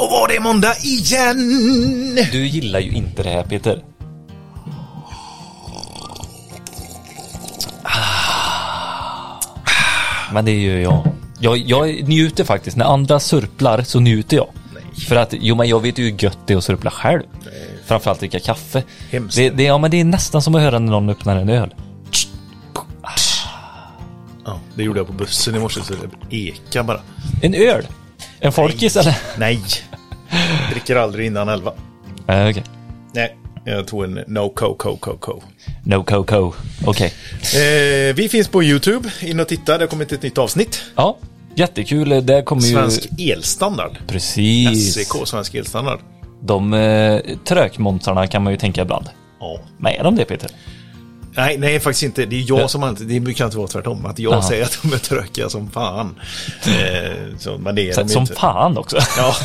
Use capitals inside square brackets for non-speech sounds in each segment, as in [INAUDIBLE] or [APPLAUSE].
Då var det måndag igen! Du gillar ju inte det här Peter. Ah. Men det gör jag. jag. Jag njuter faktiskt. När andra surplar så njuter jag. För att, jo men jag vet ju hur gött det är att surpla själv. Framförallt dricka kaffe. Hemskt. Det, det, ja men det är nästan som att höra när någon öppnar en öl. Ja, det gjorde jag på bussen i morse så det eka bara. En öl? En folkis eller? Nej. Dricker aldrig innan elva. Eh, Okej. Nej, jag tog en no co co co co. No coco. Okej. Eh, vi finns på YouTube. In och titta, det har kommit ett nytt avsnitt. Ja, jättekul. Det kommer ju... Svensk elstandard. Precis. SEK, Svensk elstandard. De eh, trökmontrarna kan man ju tänka ibland. Ja. Men är de det Peter? Nej, nej, faktiskt inte. Det är jag Ja. som alltid, det brukar inte vara tvärtom. Att jag Aha. säger att de är trökiga som fan. Eh, så, men det är Så, de som inte. fan också. Ja,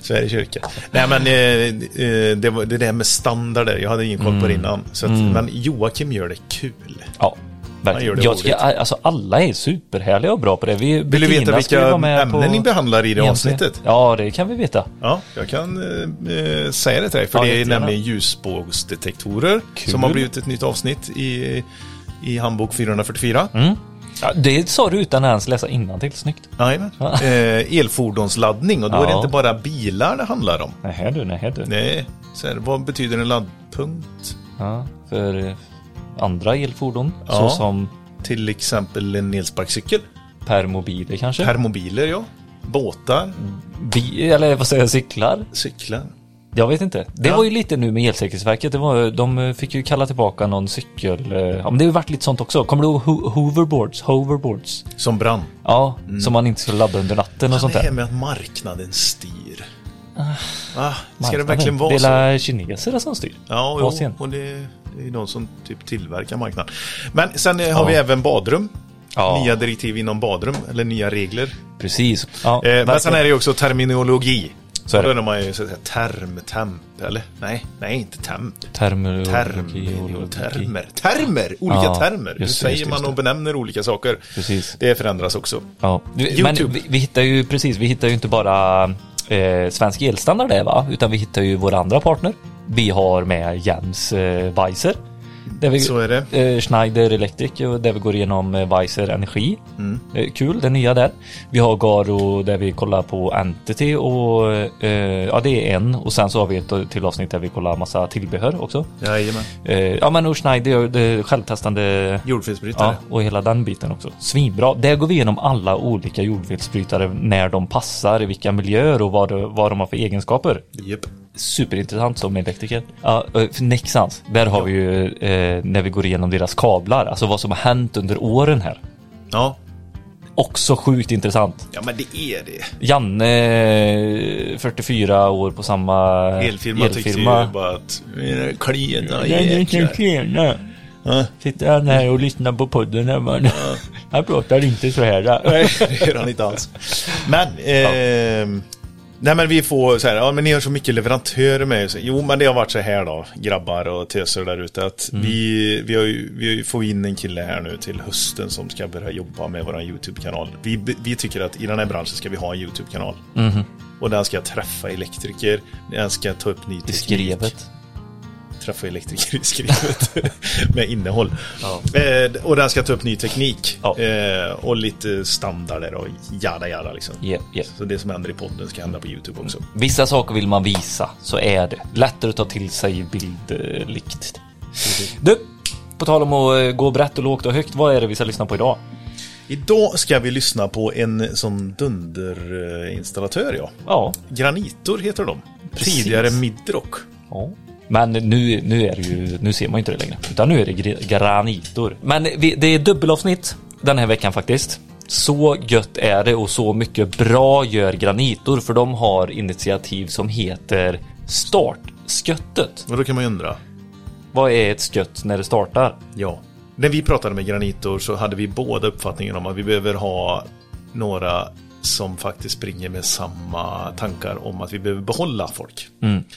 Sveriges kyrka. Nej men eh, eh, det, var, det där med standarder, jag hade ingen koll Mm. på det innan. Så att, Men Joakim gör det kul. Ja, verkligen. Jag ska, alltså alla är superhärliga och bra på det. Vi, Vill du veta vilka med ämnen på ni behandlar i det avsnittet? Ja, det kan vi veta. Ja, jag kan eh, eh, säga det till dig. För Ja, det är jättegärna. nämligen ljusbågsdetektorer Kul. som har blivit ett nytt avsnitt i, i handbok 444. Mm. Ja, det sa du utan att ens läsa innantill. Snyggt. Jajamän. Ja. Eh, elfordonsladdning och då är det Ja. inte bara bilar det handlar om. Nähä du, nähä du. Nej, så här, vad betyder en laddpunkt? Ja, för andra elfordon, Ja. såsom Till exempel en elsparkcykel. permobiler kanske? Permobiler, ja. Båtar, Bi- eller vad säger jag, cyklar? cyklar. Jag vet inte. Det Ja. var ju lite nu med Elsäkerhetsverket. Det var, de fick ju kalla tillbaka någon cykel. eh, Ja, men det har ju varit lite sånt också. Kommer du ihåg ho- hoverboards? Hoverboards. Som brann. Ja, som man inte ska ladda under natten och sånt det här där. med att marknaden styr. Va? Ska det verkligen vara det så? är kineser som styr. Ja, jo, Asien. och det, det är de som typ tillverkar marknaden. Men sen eh, har Ja. vi även badrum. Ja. Nya direktiv inom badrum, eller nya regler. Precis. Ja, Eh, men sen är det ju också terminologi. Så är det. Då är man ju så säga term, temp, eller? Nej, nej inte temp. Terminologi. Term, ologi. termer, termer, olika Ja, termer. Det, säger just det, man just och benämner olika saker. Precis. Det förändras också. Ja. Men vi, vi hittar ju precis, vi hittar ju inte bara eh, Svensk Elstandard är va, utan vi hittar ju våra andra partner. Vi har med Jens eh, Weiser. Där vi, Så är det. Eh, Schneider Electric, och där vi går igenom eh, Weiser Energi. Mm. Eh, kul, det nya där. Vi har Garo där vi kollar på Entity och eh, ja det är en. Och sen så har vi ett till avsnitt där vi kollar massa tillbehör också. Jajamän. Eh, ja men och Schneider det självtestande Jordfelsbrytare. Ja, och hela den biten också. Svinbra. Där går vi igenom alla olika jordfelsbrytare när de passar, i vilka miljöer och vad, vad de har för egenskaper. Japp. Superintressant som elektriker. Ja, eh, för Nexans, där har vi ju eh, när vi går igenom deras kablar, alltså vad som har hänt under åren här. Ja. Också sjukt intressant. ja, men det är det. Janne, eh, 44 år på samma Elfirma, tyckte ju bara att "Era klena jäklar. Ja. Sitter han här och lyssnar på podden här man. Han pratar inte så här. Nej, det gör han inte alls. Men, ehm, nej men vi får så här, ja men ni har så mycket leverantörer med er. Jo men det har varit så här då, grabbar och töser där ute. Att vi, vi, har ju, vi får in en kille här nu till hösten som ska börja jobba med vår YouTube-kanal. Vi, vi tycker att i den här branschen ska vi ha en YouTube-kanal. Och den ska träffa elektriker, den ska ta upp ny teknik. skrevet. Träffa elektriker i skrivet [LAUGHS] med innehåll. Eh, och den ska ta upp ny teknik. Ja. Eh, och lite standarder och jada jada liksom. Yep, yep. Så det som händer i podden ska hända på YouTube också. Vissa saker vill man visa, så är det. Lättare att ta till sig bildligt. Du, på tal om att eh, gå brett och lågt och högt, vad är det vi ska lyssna på idag? Idag ska vi lyssna på en sån dunderinstallatör ja. Ja. Granitor heter de. Precis. Tidigare Midrock. ja. Men nu, nu är det ju, nu ser man inte det längre. Utan nu är det gr- granitor. Men vi, det är dubbelavsnitt den här veckan faktiskt. Så gött är det och så mycket bra gör granitor för de har initiativ som heter Startsköttet. Och då kan man ju undra. Vad är ett skött när det startar? Ja. När vi pratade med Granitor så hade vi båda uppfattningen om att vi behöver ha några som faktiskt springer med samma tankar om att vi behöver behålla folk.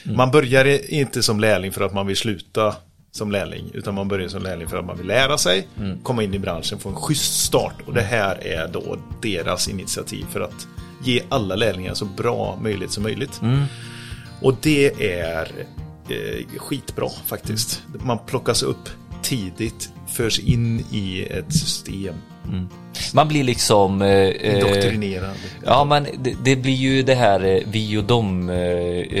Man börjar inte som lärling för att man vill sluta som lärling, utan man börjar som lärling för att man vill lära sig, komma in i branschen, få en schysst start. Och det här är då deras initiativ för att ge alla lärlingar så bra möjlighet som möjligt. Mm. Och det är eh, skitbra faktiskt. Man plockas upp tidigt, förs in i ett system. Man blir liksom... Eh, eh, Indoktrinerad. Ja men det, det blir ju det här eh, vi och dem eh,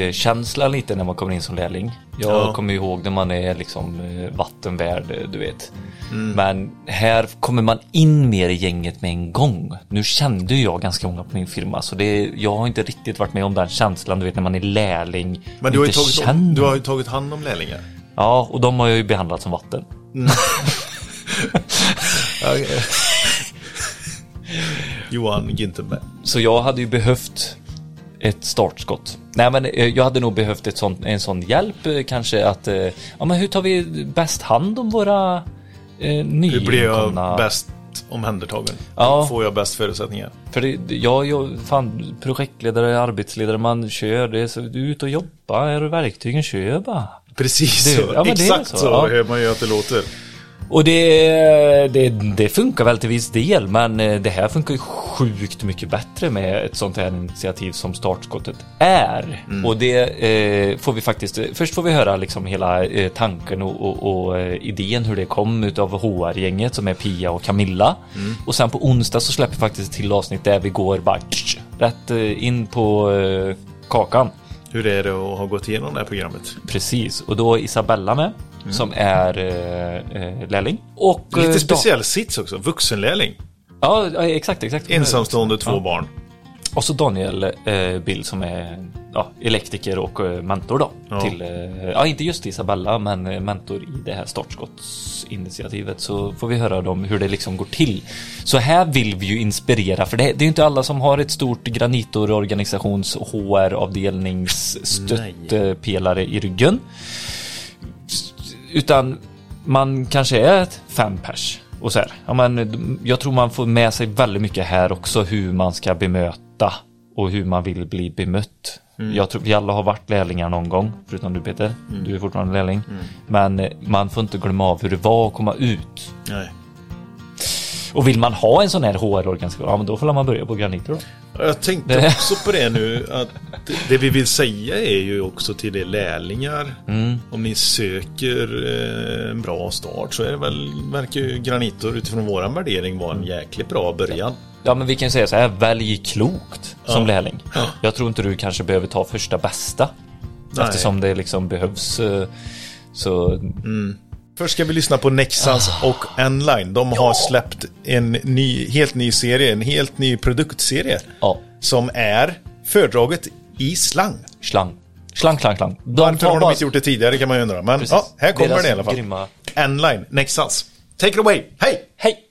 eh, känslan lite när man kommer in som lärling. Jag Ja. kommer ihåg när man är liksom vattenvärd, du vet. Men här kommer man in mer i gänget med en gång. Nu kände jag ganska många på min firma så det, jag har inte riktigt varit med om den känslan du vet när man är lärling. Men du har, ju tagit, känner. du har ju tagit hand om lärlingar. Ja och de har jag ju behandlat som vatten. [LAUGHS] [LAUGHS] Johan Ginterberg. Så jag hade ju behövt ett startskott. Nej men eh, jag hade nog behövt ett sånt, en sån hjälp eh, kanske att, eh, ja men hur tar vi bäst hand om våra eh, Hur blir jag nyinkomna? bäst omhändertagen? Ja. Får jag bäst förutsättningar? För det, jag, jag, fan projektledare, arbetsledare, man kör, det är så, du är ute och jobbar, är du verktygen, kör bara. Precis Det- så. ja, men det är Exakt så, så, ja. hör man ju att det låter. Och det, det, det funkar väl till viss del, men eh, det här funkar ju sjukt mycket bättre med ett sånt här initiativ som startskottet är. Och det eh, får vi faktiskt, först får vi höra liksom hela eh, tanken och, och, och eh, idén hur det kom utav HR-gänget som är Pia och Camilla. Och sen på onsdag så släpper vi faktiskt till avsnitt där vi går bara tsch, rätt eh, in på eh, kakan. Hur är det att ha gått igenom det här programmet? Precis, och då är Isabella med. Som är eh, eh, lärling. Och, eh, Lite Dan- speciell sits också. Vuxenlärling. Ja, exakt, exakt. Ensamstående, två Ja. barn. Och så Daniel eh, Bill som är ja, elektriker och eh, mentor då. Ja. Till, eh, ja, inte just Isabella, men eh, mentor i det här startskottsinitiativet. Så får vi höra om hur det liksom går till. Så här vill vi ju inspirera, för det, det är ju inte alla som har ett stort Granitor-organisations HR-avdelningsstöttepelare i ryggen. Utan man kanske är ett fem pers. Och så här, ja, men jag tror man får med sig väldigt mycket här också hur man ska bemöta och hur man vill bli bemött. Jag tror vi alla har varit lärlingar någon gång, förutom du Peter. Du är fortfarande lärling. Men eh, man får inte glömma av hur det var att komma ut. Nej. Och vill man ha en sån här HR-organisation, ja men då får man börja på Granito då. Jag tänkte också på det nu. Att det- vi vill säga är ju också till er lärlingar. Mm. Om ni söker eh, en bra start så är det väl, verkar ju Granitor utifrån våran värdering vara en jäkligt bra början. Ja men vi kan säga så här, välj klokt som Ja. lärling. Ja. Jag tror inte du kanske behöver ta första bästa. Nej. Eftersom det liksom behövs. eh, Så Först ska vi lyssna på Nexans Ah. och Enline. De har släppt en ny, helt ny serie, en helt ny produktserie. ja, Som är fördraget i slang. slang. Slang, slang, slang. De Varför har de inte gjort det tidigare kan man ju undra. Men Precis. ja, här kommer Deras det i alla fall. grymma- Enline, Nexans. Take it away, hej! Hej!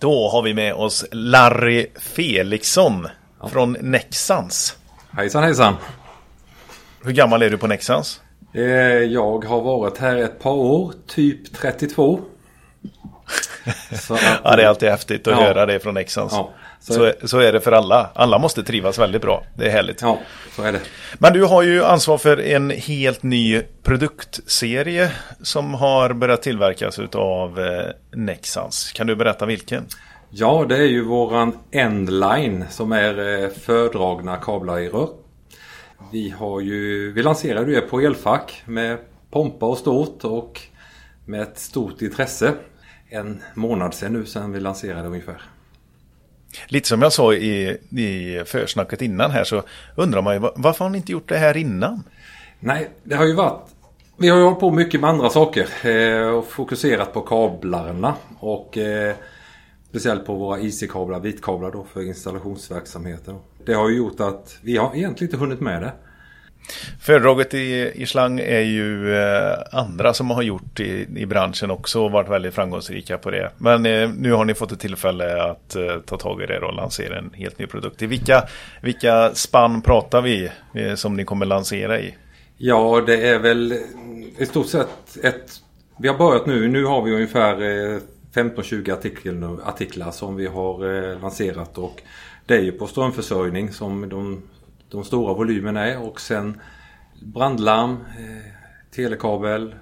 Då har vi med oss Larry Felixson från Nexans. Hejsan hejsan! Hur gammal är du på Nexans? Eh, Jag har varit här ett par år, typ 32. Så [LAUGHS] att, Ja, det är alltid häftigt att Ja. höra det från Nexans. Ja, så, så- så, så är det för alla. Alla måste trivas väldigt bra. Det är härligt. Ja, så är det. Men du har ju ansvar för en helt ny produktserie som har börjat tillverkas av eh, Nexans. Kan du berätta vilken? Ja, det är ju våran Endline som är eh, fördragna kablar i rör. Vi har ju, vi lanserade det på Elfack med pompa och stort och med ett stort intresse. En månad sedan nu sedan vi lanserade ungefär. Lite som jag sa i, i försnacket innan här så undrar man ju va- varför har ni inte gjort det här innan? Nej, det har ju varit... Vi har ju hållit på mycket med andra saker eh, och fokuserat på kablarna och eh, speciellt på våra IC-kablar, vitkablar då för installationsverksamheten. Det har ju gjort att vi har egentligen inte hunnit med det. Föredraget i, i slang är ju eh, andra som har gjort i, i branschen också och varit väldigt framgångsrika på det. Men eh, nu har ni fått ett tillfälle att eh, ta tag i det och lansera en helt ny produkt. I vilka, vilka spann pratar vi eh, som ni kommer lansera i? Ja, det är väl i stort sett ett... Vi har börjat nu. Nu har vi ungefär eh, 15-20 artiklar, artiklar som vi har eh, lanserat och det är ju på strömförsörjning som de, de stora volymerna är och sen brandlarm, eh, telekabel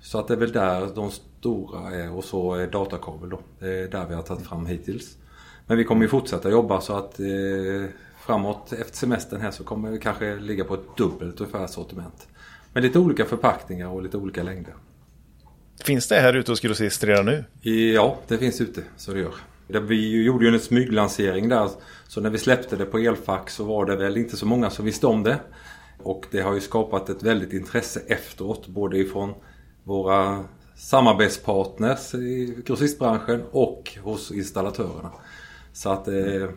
Så att det är väl där de stora är och så är datakabel då. Det är där vi har tagit fram hittills. Men vi kommer ju fortsätta jobba så att eh, framåt efter semestern här så kommer vi kanske ligga på ett dubbelt ungefär sortiment. Med lite olika förpackningar och lite olika längder. Finns det här ute hos grossist redan nu? Ja, det finns ute. Så det gör. Vi gjorde ju en smyglansering där. Så när vi släppte det på elfack så var det väl inte så många som visste om det. Och det har ju skapat ett väldigt intresse efteråt. Både ifrån våra samarbetspartners i grossistbranschen och hos installatörerna. Så att det,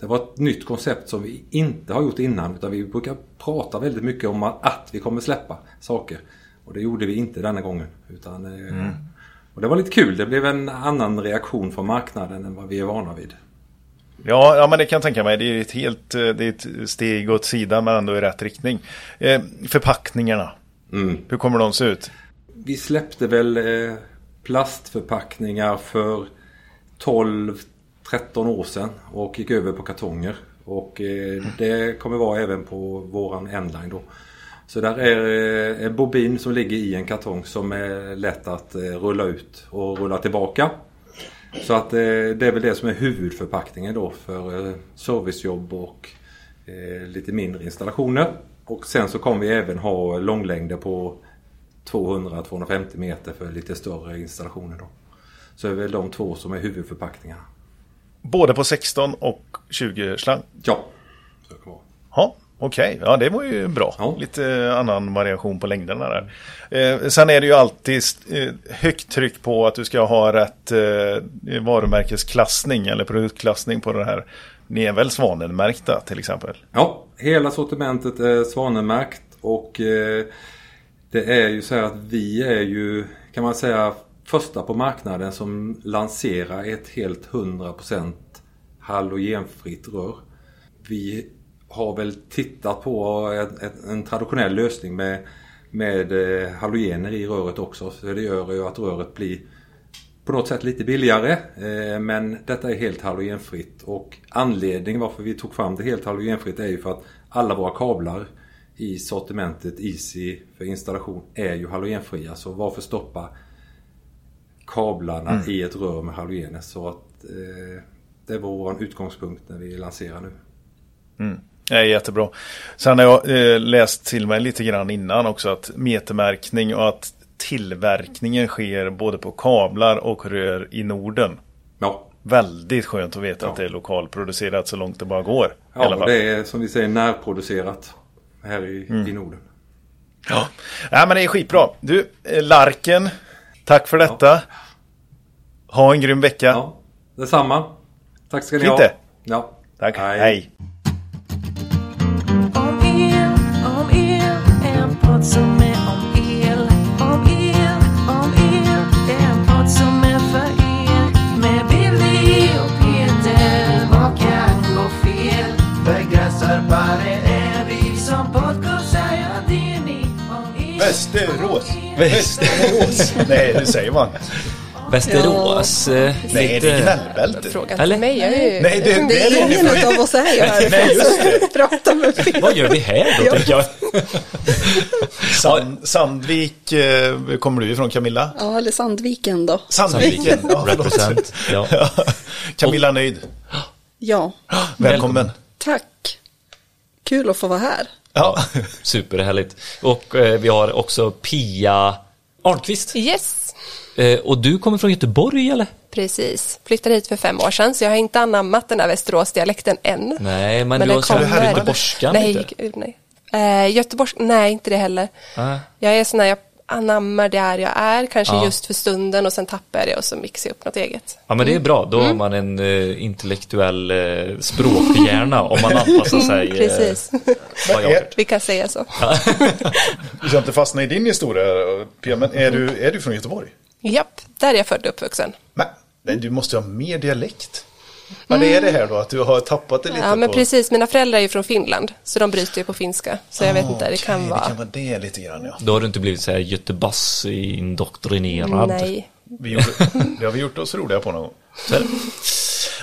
det var ett nytt koncept som vi inte har gjort innan. Utan vi brukar prata väldigt mycket om att vi kommer släppa saker. Och det gjorde vi inte denna gången. Utan, eh, mm. Och det var lite kul. Det blev en annan reaktion från marknaden än vad vi är vana vid. Ja, ja men det kan jag tänka mig. Det är ett helt eh, det är ett steg åt sidan men ändå i rätt riktning. Eh, förpackningarna. Mm. Hur kommer de se ut? Vi släppte väl eh, plastförpackningar för 12 13 år sedan och gick över på kartonger. Och eh, det kommer vara även på våran endline då. Så där är eh, en bobin som ligger i en kartong som är lätt att eh, rulla ut och rulla tillbaka. Så att det är väl det som är huvudförpackningen då för servicejobb och lite mindre installationer. Och sen så kommer vi även ha långlängder på 200-250 meter för lite större installationer då. Så det är väl de två som är huvudförpackningarna. Både på 16 och 20 slang? Ja. Ja, Okej, okay. ja det var ju bra. Ja. Lite annan variation på längderna där. Eh, sen är det ju alltid eh, högt tryck på att du ska ha rätt eh, varumärkesklassning eller produktklassning på det här. Ni är väl svanenmärkta till exempel? Ja, hela sortimentet är svanenmärkt och eh, det är ju så här att vi är ju kan man säga första på marknaden som lanserar ett helt 100% halogenfritt rör. Vi har väl tittat på en, en traditionell lösning med, med eh, halogener i röret också. Så det gör ju att röret blir på något sätt lite billigare. Eh, men detta är helt halogenfritt och anledningen varför vi tog fram det helt halogenfritt är ju för att alla våra kablar i sortimentet Easy för installation är ju halogenfria. Så varför stoppa kablarna mm. i ett rör med halogener. Så att eh, det var vår utgångspunkt när vi lanserar nu. Mm. Är jättebra. Sen har jag eh, läst till mig lite grann innan också att metermärkning och att tillverkningen sker både på kablar och rör i Norden. Ja. Väldigt skönt att veta ja. att det är lokalproducerat så långt det bara går. Ja, det är som vi säger närproducerat här i, mm. i Norden. Ja. ja, men det är skitbra. Du, eh, Larken Tack för detta. Ja. Ha en grym vecka. Ja, detsamma. Tack ska ni Lite. ha. Ja. Tack. Hej. Hej. Podd som är om el. Om el, om el, en podd som är för er. Med Billy och Peter, vad kan gå fel? Begränsarbare är vi som podcastar, ja det är ni. Om el, Västerås. Västerås. Nej, hur säger man? Västerås. Ja, eh, Nej, det är gnällbältet. Frågan till mig. Jag är, Nej, det, det är ingen av oss här. Jag Nej, just Prata med [LAUGHS] fel. Vad gör vi här då, tänker jag? [LAUGHS] Sand, Sandvik eh, kommer du ifrån, Camilla? Ja, eller Sandviken då. Sandviken, ja, Represent. Ja. [LAUGHS] Camilla nöjd? Ja. [GASPS] Välkommen. Tack. Kul att få vara här. Ja. Superhärligt. Och eh, vi har också Pia Arnqvist. Yes. Eh, och du kommer från Göteborg eller? Precis. Flyttade hit för fem år sedan så jag har inte anammat den där Västeråsdialekten än. Nej, men, men du har kommer... här göteborgskan nej, lite? Nej, eh, Göteborgs... nej, inte det heller. Äh. Jag är sån här, jag anammar där jag är, kanske ja. just för stunden och sen tappar jag det och så mixar jag upp något eget. Ja men det är bra, då mm. har man en uh, intellektuell uh, språkhjärna om man anpassar sig. Uh, Precis. Vi kan säga så. [LAUGHS] du ska inte fastna i din historia, Pia, men är du, är du från Göteborg? Japp, där är jag född och uppvuxen. Men du måste ha mer dialekt. Men är det här då att du har tappat det lite? Ja men på... precis, mina föräldrar är ju från Finland så de bryter ju på finska. Så jag ah, vet inte, det kan vara. Det kan vara det lite grann ja. Då har du inte blivit så här götebass indoktrinerad? Nej. Vi gjorde, det har vi gjort oss roliga på någon gång.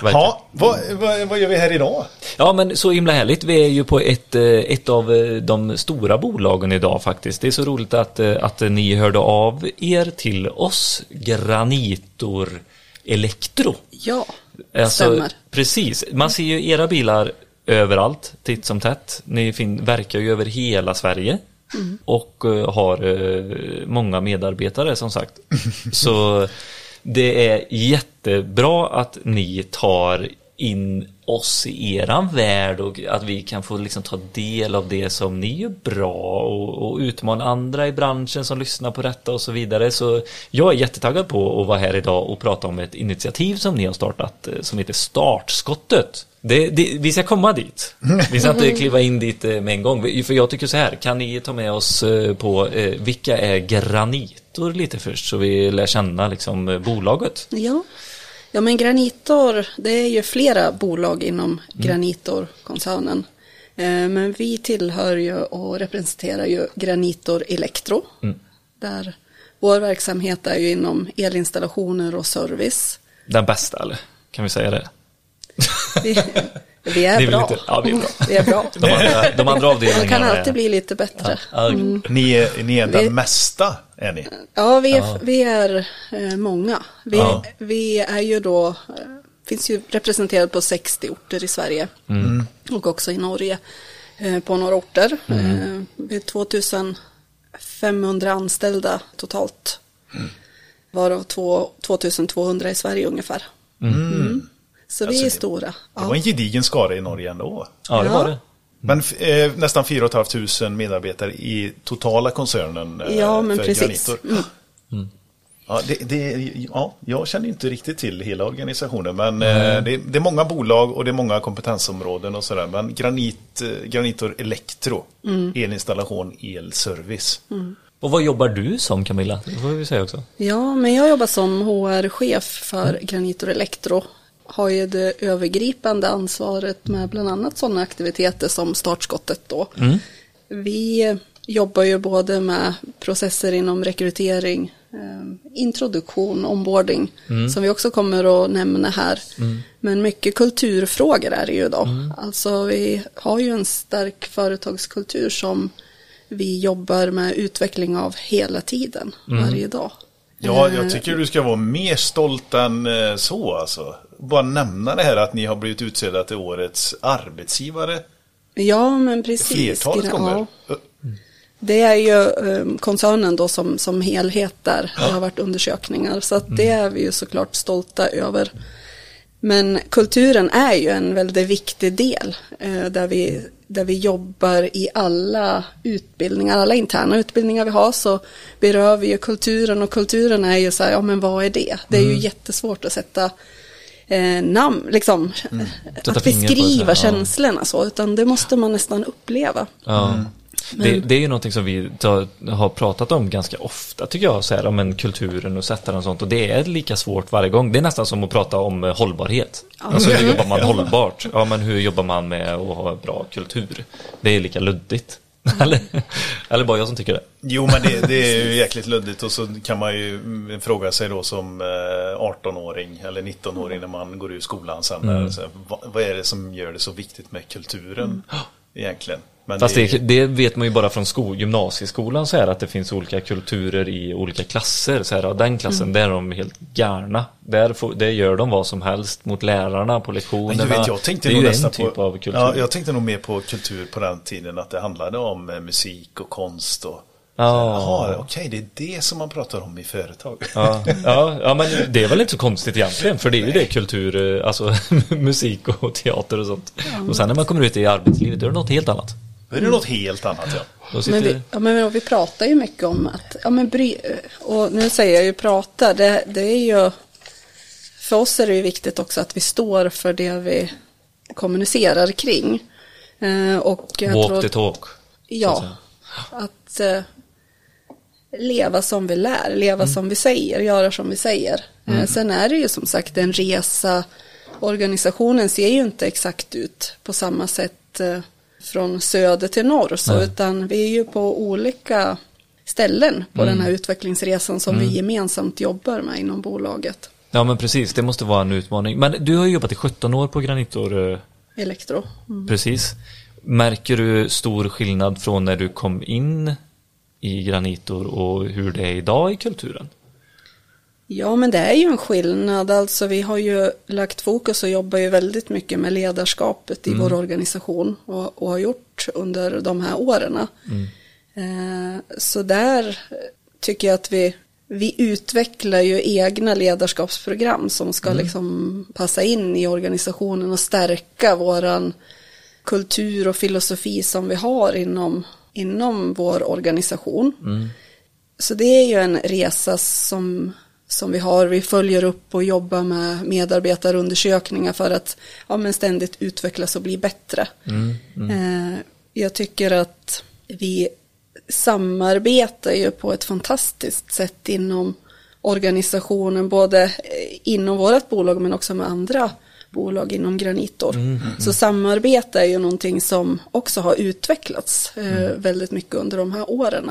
Ja, vad, vad, vad, gör vi här idag? Ja men så himla härligt. Vi är ju på ett, eh, ett av eh, de stora bolagen idag faktiskt. Det är så roligt att, eh, att ni hörde av er till oss, Granitor Elektro. Ja, Alltså, stämmer. Precis. Man ser ju era bilar överallt, titt som tätt. Ni fin- verkar ju över hela Sverige. Och eh, har många medarbetare som sagt. Så det är jättebra att ni tar in oss i eran värld och att vi kan få liksom ta del av det som ni gör bra och, och utmana andra i branschen som lyssnar på detta och så vidare. Så jag är jättetaggad på att vara här idag och prata om ett initiativ som ni har startat eh, som heter Startskottet. Det, det, vi ska komma dit. Vi ska inte kliva in dit eh, med en gång. För jag tycker så här, kan ni ta med oss eh, på vilka är granit? Granitor lite först så vi lär känna liksom eh, bolaget. Ja. ja, men Granitor, det är ju flera bolag inom Granitor-koncernen. Eh, Men vi tillhör ju och representerar ju Granitor Elektro. Där vår verksamhet är ju inom elinstallationer och service. Den bästa eller? Kan vi säga det? Vi, [LAUGHS] vi är vill bra. inte- ja, vi är bra. Vi är bra. De andra, de andra avdelningarna Man kan är- alltid bli lite bättre. Ja, Ni är, ni är den Vi- mesta, är ni? Ja, vi är, Vi är eh, många. Vi, Ja. vi är ju då, eh, finns ju representerad på 60 orter i Sverige och också i Norge eh, på några orter. Eh, vi är 2500 anställda totalt. Varav två, 2200 i Sverige ungefär. Mm. Så vi Alltså, är det- stora. Det Ja. var en gedigen skara i Norge ändå. Ja, det var det. Men eh, nästan 4 500 medarbetare i totala koncernen eh, Ja, men för precis. Granitor. Ja, det, det, ja, jag känner inte riktigt till hela organisationen, men eh, det, det är många bolag och det är många kompetensområden och sådär. Men Granit, eh, Granitor Elektro, Mm. elinstallation, elservice. Och vad jobbar du som Camilla? Det får vi säga också. Ja, men jag jobbar som HR-chef för Granitor Elektro. Har ju det övergripande ansvaret med bland annat sådana aktiviteter som startskottet då. Vi jobbar ju både med processer inom rekrytering, eh, introduktion, onboarding, som vi också kommer att nämna här. Men mycket kulturfrågor är det ju då. Alltså vi har ju en stark företagskultur som vi jobbar med utveckling av hela tiden, varje dag. Ja, Eh, jag tycker du ska vara mer stolt än eh, så alltså. Bara nämna det här att ni har blivit utsedda till årets arbetsgivare Ja, men precis. flertalet Ja. gånger. Det är ju eh, koncernen då som, som helhet där. Det har varit undersökningar. Så det är vi ju såklart stolta över. Men kulturen är ju en väldigt viktig del. Eh, där, vi, där vi jobbar i alla utbildningar, alla interna utbildningar vi har. Så berör vi ju kulturen och kulturen är ju så här, ja men vad är det? Det är ju jättesvårt att sätta eh, namn, liksom. Sätta Att beskriva ja. känslorna så. Utan det måste man nästan uppleva. Ja. Det, det är ju någonting som vi tar, har pratat om ganska ofta tycker jag, så här, om en kulturen och sätta den och sånt. Och det är lika svårt varje gång. Det är nästan som att prata om eh, hållbarhet. Alltså hur jobbar man [LAUGHS] hållbart? Ja, men hur jobbar man med att ha bra kultur? Det är lika luddigt. [LAUGHS] Eller, eller bara jag som tycker det. Jo, men det, det är ju jäkligt luddigt och så kan man ju mm, fråga sig då som eh, 18-åring eller 19-åring när man går ur skolan sen. där, Så, här, vad, vad är det som gör det så viktigt med kulturen egentligen? Men Fast det, det, det vet man ju bara från skol, gymnasieskolan så här att det finns olika kulturer i olika klasser. Så här, den klassen, där är de helt galna. Där, får, där gör de vad som helst mot lärarna på Men lektionerna. du vet, jag tänkte det är nog ju en typ på, av kultur. Ja, jag tänkte nog mer på kultur på den tiden att det handlade om eh, musik och konst och Ja. Jaha, okej, det är det som man pratar om i företag. Ja, ja, ja, men det är väl inte så konstigt egentligen, för det är ju det kultur, eh, alltså [LAUGHS] musik och teater och sånt. Och sen när man kommer ut i arbetslivet, då är det något helt annat. Då är det något helt annat, ja. Sitter, Men vi, ja, men vi pratar ju mycket om att, ja men bry, och nu säger jag ju prata, det, det är ju, för oss är det ju viktigt också att vi står för det vi kommunicerar kring. Eh, och jag walk tror, the talk. Ja, att eh, leva som vi lär, leva som vi säger, göra som vi säger. Eh, sen är det ju som sagt en resa, organisationen ser ju inte exakt ut på samma sätt eh, från söder till norr, så, Nej. utan vi är ju på olika ställen på den här utvecklingsresan som vi gemensamt jobbar med inom bolaget. Ja men precis, det måste vara en utmaning. Men du har ju jobbat i 17 år på Granitor. eh, Elektro. Precis. Märker du stor skillnad från när du kom in i Granitor och hur det är idag i kulturen? Ja, men det är ju en skillnad. Alltså, vi har ju lagt fokus och jobbar ju väldigt mycket med ledarskapet i vår organisation och, och har gjort under de här åren. Eh, så där tycker jag att vi, vi utvecklar ju egna ledarskapsprogram som ska liksom passa in i organisationen och stärka våran kultur och filosofi som vi har inom, inom vår organisation. Så det är ju en resa som, som vi har. Vi följer upp och jobbar med medarbetarundersökningar för att ja, men ständigt utvecklas och bli bättre. Eh, jag tycker att vi samarbetar ju på ett fantastiskt sätt inom organisationen, både inom vårt bolag men också med andra bolag inom Granitor. Så samarbete är ju någonting som också har utvecklats eh, väldigt mycket under de här åren.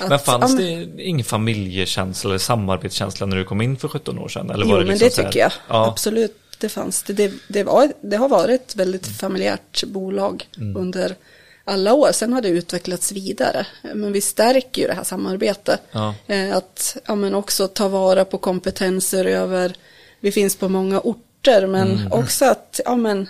Att- Men fanns det ingen familjekänsla eller samarbetskänsla när du kom in för 17 år sedan? Eller Jo, var det men liksom det så här- tycker jag. Ja. Absolut, det fanns det. Det, det, var, det har varit ett väldigt familjärt bolag Mm. under alla år. Sen har det utvecklats vidare. Men vi stärker ju det här samarbetet. Ja. Eh, Att ja, men också ta vara på kompetenser över, vi finns på många orter, men Mm. också att ja, men,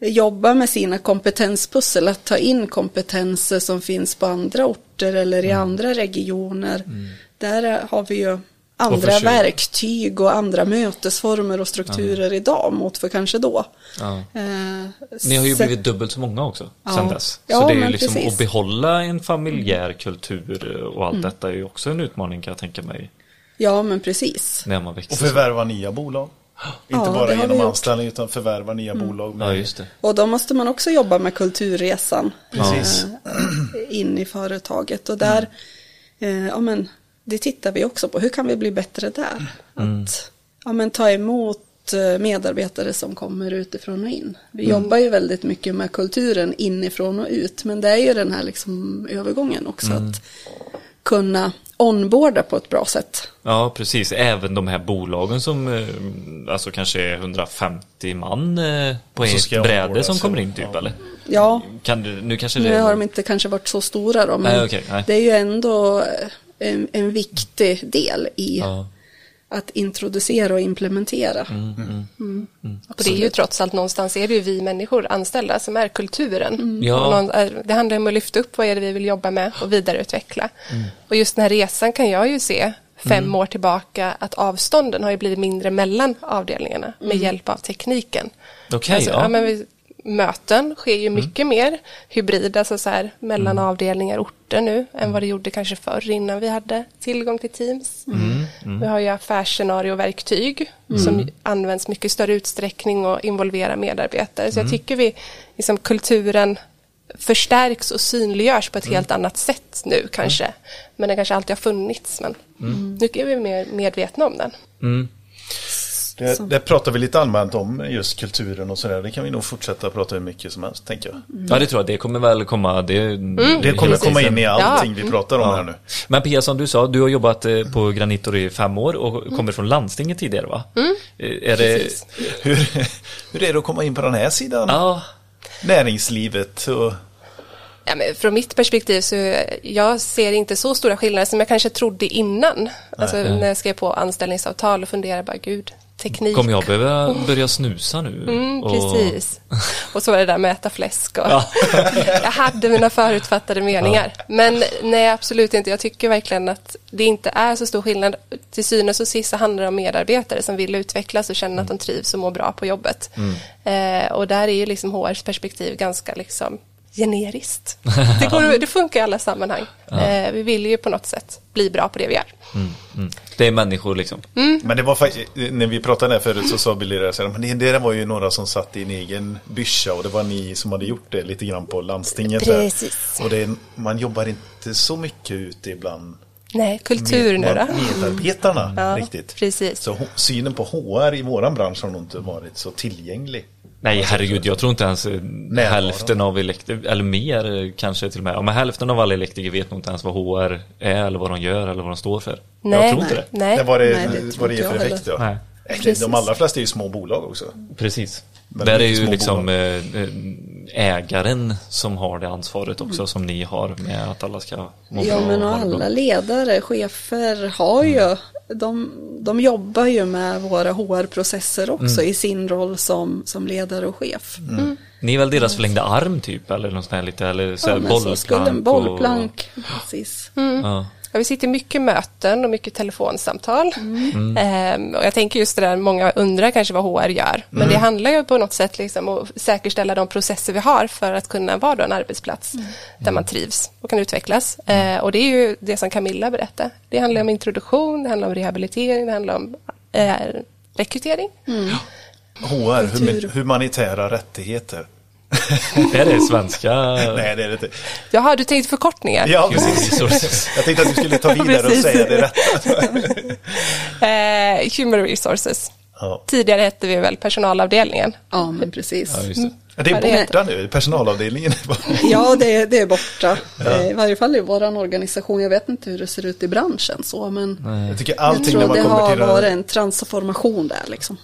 jobba med sina kompetenspussel, att ta in kompetenser som finns på andra orter eller i andra regioner. Där eh, har vi ju andra försöka- verktyg och andra mötesformer och strukturer idag mot för kanske då. Ja. Eh, Ni har ju sen- blivit dubbelt så många också Ja. sen dess. Så Ja, det är ju liksom precis. att behålla en familjär kultur och allt detta är ju också en utmaning kan jag tänka mig Ja, men precis. när man växer. Och förvärva nya bolag. Inte Ja, bara genom anställning utan förvärva nya bolag. Med, Ja, just det. Och då måste man också jobba med kulturresan Precis. eh, in i företaget. Och där, eh, ja men, det tittar vi också på. Hur kan vi bli bättre där? Att ja, men, ta emot eh, medarbetare som kommer utifrån och in. Vi jobbar ju väldigt mycket med kulturen inifrån och ut. Men det är ju den här liksom övergången också. Att kunna onboarda på ett bra sätt. Ja, precis. Även de här bolagen som eh, alltså kanske är 150 man eh, på ett bräde som kommer in typ Ja. eller? Ja, Kan du, nu kanske det Nu har de inte kanske varit så stora då, men Nej, okej, nej. det är ju ändå eh, en, en viktig del i Ja. Att introducera och implementera. Och det är ju trots allt någonstans är det ju vi människor anställda som är kulturen. Ja. Är- det handlar om att lyfta upp vad är det vi vill jobba med och vidareutveckla. Och just den här resan kan jag ju se fem år tillbaka att avstånden har ju blivit mindre mellan avdelningarna med hjälp av tekniken. Okej, Alltså, ja. ja, men vi, möten sker ju mycket mer hybrid, alltså så här, mellan avdelningar och orter nu än vad det gjorde kanske förr innan vi hade tillgång till Teams. Vi har ju affärsscenarioverktyg som används mycket större utsträckning och involverar medarbetare. Så jag tycker vi, liksom kulturen förstärks och synliggörs på ett helt annat sätt nu kanske. Men den kanske alltid har funnits. Men nu är vi mer medvetna om den. Det, det pratar vi lite allmänt om, just kulturen och sådär. Det kan vi nog fortsätta prata hur mycket som helst, tänker jag. Ja, det tror jag. Det kommer väl komma. Det, Det kommer komma in i allting Ja. vi pratar om här nu. Men Pia, som du sa, du har jobbat eh, på Granitor i fem år och kommer från landstinget tidigare va? Eh, Är det... Hur, hur är det att komma in på den här sidan? Ja, Näringslivet och... Ja, men från mitt perspektiv så jag ser inte så stora skillnader som jag kanske trodde innan. Alltså när jag skrev på anställningsavtal och funderade bara, gud, teknik. kommer jag behöva börja snusa nu? Mm, Och- precis. [LAUGHS] Och så var det där med att äta fläsk och Ja. [LAUGHS] jag hade mina förutfattade meningar. Men nej, absolut inte. Jag tycker verkligen att det inte är så stor skillnad. Till synes och sist så handlar det om medarbetare som vill utvecklas och känna att de trivs och mår bra på jobbet. Eh, och där är ju liksom HRs perspektiv ganska liksom generiskt. [LAUGHS] Det, går, det funkar i alla sammanhang. Eh, vi vill ju på något sätt bli bra på det vi gör. Mm. Det är människor liksom. Men det var faktiskt, när vi pratade där förut så sa Billy det men det, det där var ju några som satt i en egen byscha och det var ni som hade gjort det lite grann på landstinget. Precis. Och det, man jobbar inte så mycket ute ibland Nej, kultur nu då. medarbetarna Ja, riktigt. precis. Så synen på HR i våran bransch har nog inte varit så tillgänglig. Nej, herregud, jag tror inte ens eh, Närvaro. hälften av elektriker, eller mer eh, kanske till och med. Ja, men hälften av alla elektriker vet nog inte ens vad HR är eller vad de gör eller vad de står för. jag Nej, tror inte det. nej. det var det, Nej, det vad det är för jag effekt. Ja. Nej. Nej, Precis. De allra flesta är ju små bolag också. Precis. Men Där är ju liksom bolag. eh, eh, ägaren som har det ansvaret också som ni har med att alla ska må Ja bra men och alla ledare, chefer har ju, de, de jobbar ju med våra HR-processer också i sin roll som, som ledare och chef. Ni är väl deras förlängda arm typ eller något sånt här lite eller så Ja, men så bollplank? skulle en och- bollplank, precis. Ja. Ja, vi sitter i mycket möten och mycket telefonsamtal. Mm. Ehm, och jag tänker just det där, många undrar kanske vad HR gör. Men det handlar ju på något sätt liksom att säkerställa de processer vi har för att kunna vara då en arbetsplats där man trivs och kan utvecklas. Eh, och det är ju det som Camilla berättade. Det handlar om introduktion, det handlar om rehabilitering, det handlar om eh, rekrytering. HR, Kultur. hum- humanitära rättigheter. Det [LAUGHS] är det svenska. Nej, det är det inte. Jaha, du tänkte förkortningar? Ja, precis. Resources. Jag tänkte att du skulle ta [LAUGHS] vidare och säga det rätt. [LAUGHS] Eh, human resources. Ja. Tidigare hette vi väl personalavdelningen. Ja men precis. Ja, det. Det Ja, är det är- borta nu, personalavdelningen. Ja, det, är- det är borta. Eh, I varje fall i vår organisation. Jag vet inte hur det ser ut i branschen så, men Jag tycker jag allting när tror det har varit en transformation där liksom.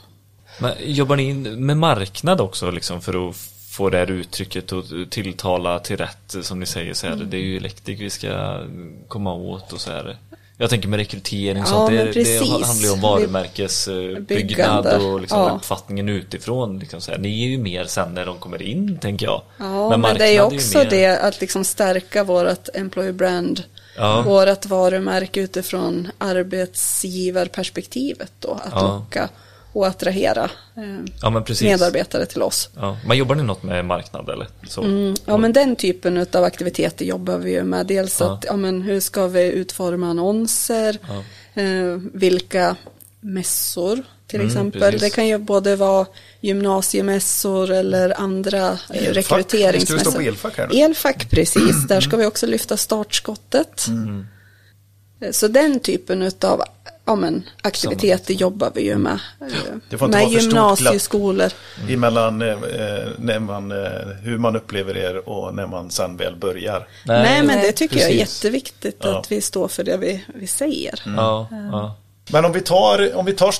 Men jobbar ni med marknad också liksom för att få det här uttrycket och tilltala till rätt som ni säger så här. Mm. Det är ju elektrik vi ska komma åt och så här. Jag tänker med rekrytering och Ja, sånt. Det, men det handlar ju om varumärkesbyggnad och liksom Ja. uppfattningen utifrån. Liksom så här. Ni är ju mer sen när de kommer in, tänker jag. Ja, men, marknad det är också mer- det att liksom stärka vårt employer brand, Ja. vårt varumärke utifrån arbetsgivarperspektivet då, att Ja. locka och attrahera eh, Ja, medarbetare till oss. Ja. Men jobbar ni något med marknad eller? Så. Mm, ja men den typen av aktiviteter jobbar vi ju med. Dels Ja. att, ja men hur ska vi utforma annonser? Eh, vilka mässor till Mm, exempel. precis. Det kan ju både vara gymnasiemässor eller andra eh, Elfack. rekryteringsmässor. Ska vi stå på elfack här nu? Elfack, precis. Där ska [CLEARS THROAT] vi också lyfta startskottet. Mm. Eh, Så den typen av ja, men, aktiviteter jobbar vi ju med. eh, Det får inte med vara för stort glapp. gymnasieskolor. Emellan eh, när man, eh, hur man upplever er och när man sen väl börjar. Nej, men det tycker jag är precis. jätteviktigt Ja. att vi står för det vi, vi säger. Ja, ja. Men om vi tar, om vi tar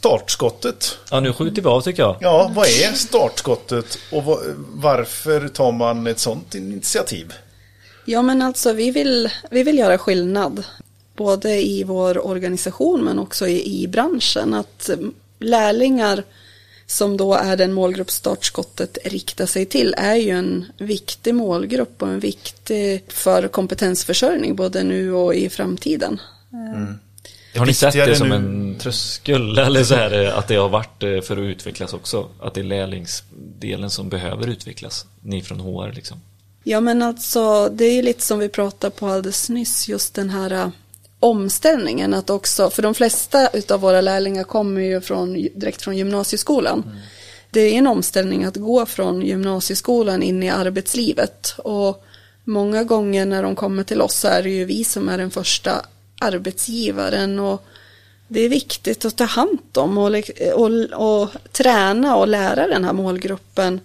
startskottet. ja, nu skjuter vi av tycker jag. Ja, vad är startskottet och va- varför tar man ett sånt initiativ? Ja, men alltså vi vill, vi vill göra skillnad. Både i vår organisation men också i, i branschen. Att mm, lärlingar som då är den målgrupp startskottet riktar sig till är ju en viktig målgrupp och en viktig för kompetensförsörjning både nu och i framtiden. Har ni sett det som nu- en tröskel [LAUGHS] eller så här eh, att det har varit eh, för att utvecklas också? Att det är lärlingsdelen som behöver utvecklas? Ni från HR liksom. Ja men alltså det är ju lite som vi pratade på alldeles nyss just den här ä, omställningen att också, för de flesta utav våra lärlingar kommer ju från, direkt från gymnasieskolan. Det är en omställning att gå från gymnasieskolan in i arbetslivet och många gånger när de kommer till oss så är det ju vi som är den första arbetsgivaren och det är viktigt att ta hand om och, och, och träna och lära den här målgruppen.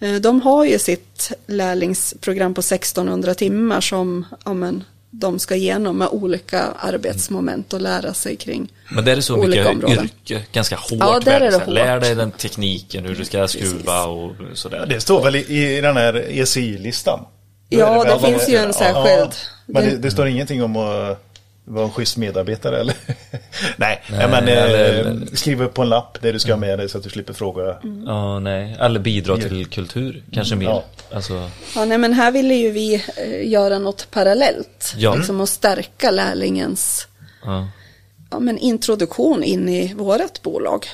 Eh, De har ju sitt lärlingsprogram på 1600 timmar som ja, men, de ska igenom med olika arbetsmoment och lära sig kring. Men det är det så Olika mycket områden. yrke, ganska hårt. Ja, där är det här, Lär hårt. dig den tekniken, hur du ska skruva och sådär. Det står väl i, i den här ECI-listan? Ja, det väl- finns ju en Ja, särskild. Men det, det står ingenting om att vara en schysst medarbetare eller? [LAUGHS] Nej, Nej, men eh, eller- skriv upp på en lapp det du ska ha med dig så att du slipper fråga. Ja, nej. Eller bidra till kultur, kanske mer. Ja. Alltså, Ja, nej, men här ville ju vi eh, göra något parallellt. Ja. Liksom att stärka lärlingens ja. ja, men introduktion in i vårt bolag.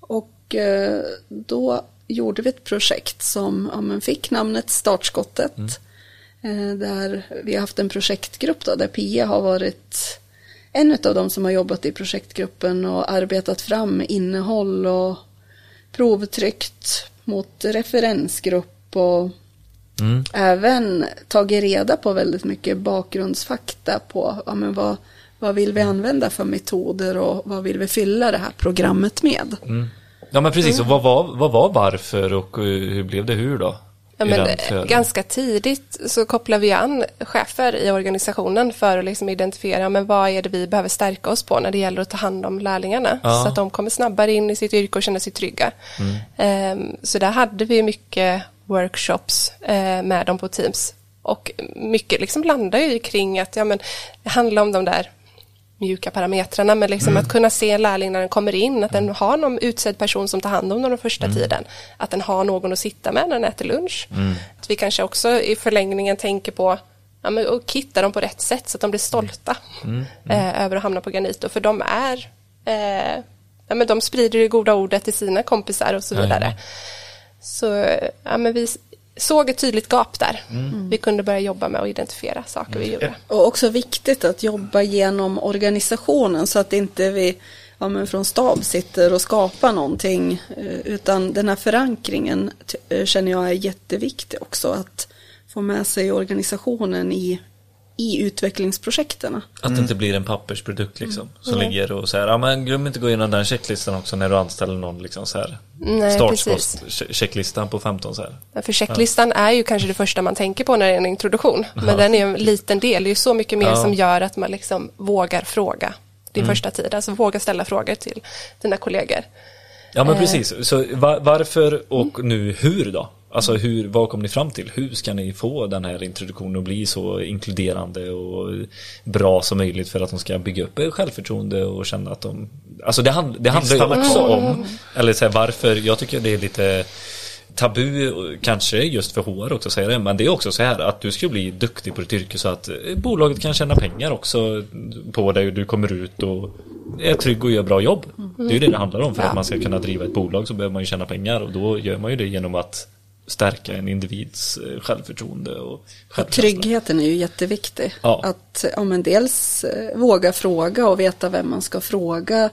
Och eh, då gjorde vi ett projekt som ja, men fick namnet Startskottet. Eh, där vi har haft en projektgrupp då, där Pia har varit en av de som har jobbat i projektgruppen och arbetat fram innehåll och provtryckt mot referensgrupp och Mm. även tagit reda på väldigt mycket bakgrundsfakta på ja, men vad, vad vill vi använda för metoder och vad vill vi fylla det här programmet med. Ja men precis, och vad var, vad var varför och eh, hur blev det hur då? Ja, men, eh, ganska tidigt så kopplar vi an chefer i organisationen för att liksom identifiera men vad är det vi behöver stärka oss på när det gäller att ta hand om lärlingarna. Ja. Så att de kommer snabbare in i sitt yrke och känner sig trygga. Mm. Ehm, så där hade vi mycket workshops eh, med dem på Teams. Och mycket liksom landar ju kring att ja, men, det handlar om de där mjuka parametrarna, men liksom att kunna se en lärling när den kommer in, att den har någon utsedd person som tar hand om den den första tiden, att den har någon att sitta med när den äter lunch. Att vi kanske också i förlängningen tänker på ja, men, och kitta dem på rätt sätt så att de blir stolta eh, över att hamna på Granito, för de är eh, ja, men de sprider det goda ordet till sina kompisar och så vidare. Så ja, men vi såg ett tydligt gap där. Vi kunde börja jobba med att identifiera saker vi gjorde. Och också viktigt att jobba genom organisationen så att inte vi ja, men från stab sitter och skapar någonting. eh, Utan den här förankringen eh, känner jag är jätteviktig också. Att få med sig organisationen i, i utvecklingsprojekten. Att det inte blir en pappersprodukt liksom. Som ligger och så här, ja men glöm inte gå igenom den checklistan också när du anställer någon liksom så här. Nej, Startskost, che- checklistan på 15 så här. Ja, För checklistan är ju kanske det första man tänker på när det är en introduktion. Men den är en liten del. Det är ju så mycket mer Ja. som gör att man liksom vågar fråga din första tid. Alltså våga ställa frågor till dina kollegor. Ja men Eh. precis, så va- varför och nu hur då? Alltså hur, vad kom ni fram till? Hur ska ni få den här introduktionen att bli så inkluderande och bra som möjligt för att de ska bygga upp självförtroende och känna att de Alltså det, hand, det handlar ju också om Eller så här, varför, jag tycker det är lite tabu kanske just för HR också att säga det men det är också så här att du ska bli duktig på ditt yrke så att eh, bolaget kan tjäna pengar också på dig och du kommer ut och är trygg och gör bra jobb. Det är ju det det handlar om för att man ska kunna driva ett bolag så behöver man ju tjäna pengar och då gör man ju det genom att stärka en individs eh, självförtroende och Och tryggheten är ju jätteviktig. Ja. Att ja, men dels eh, våga fråga och veta vem man ska fråga.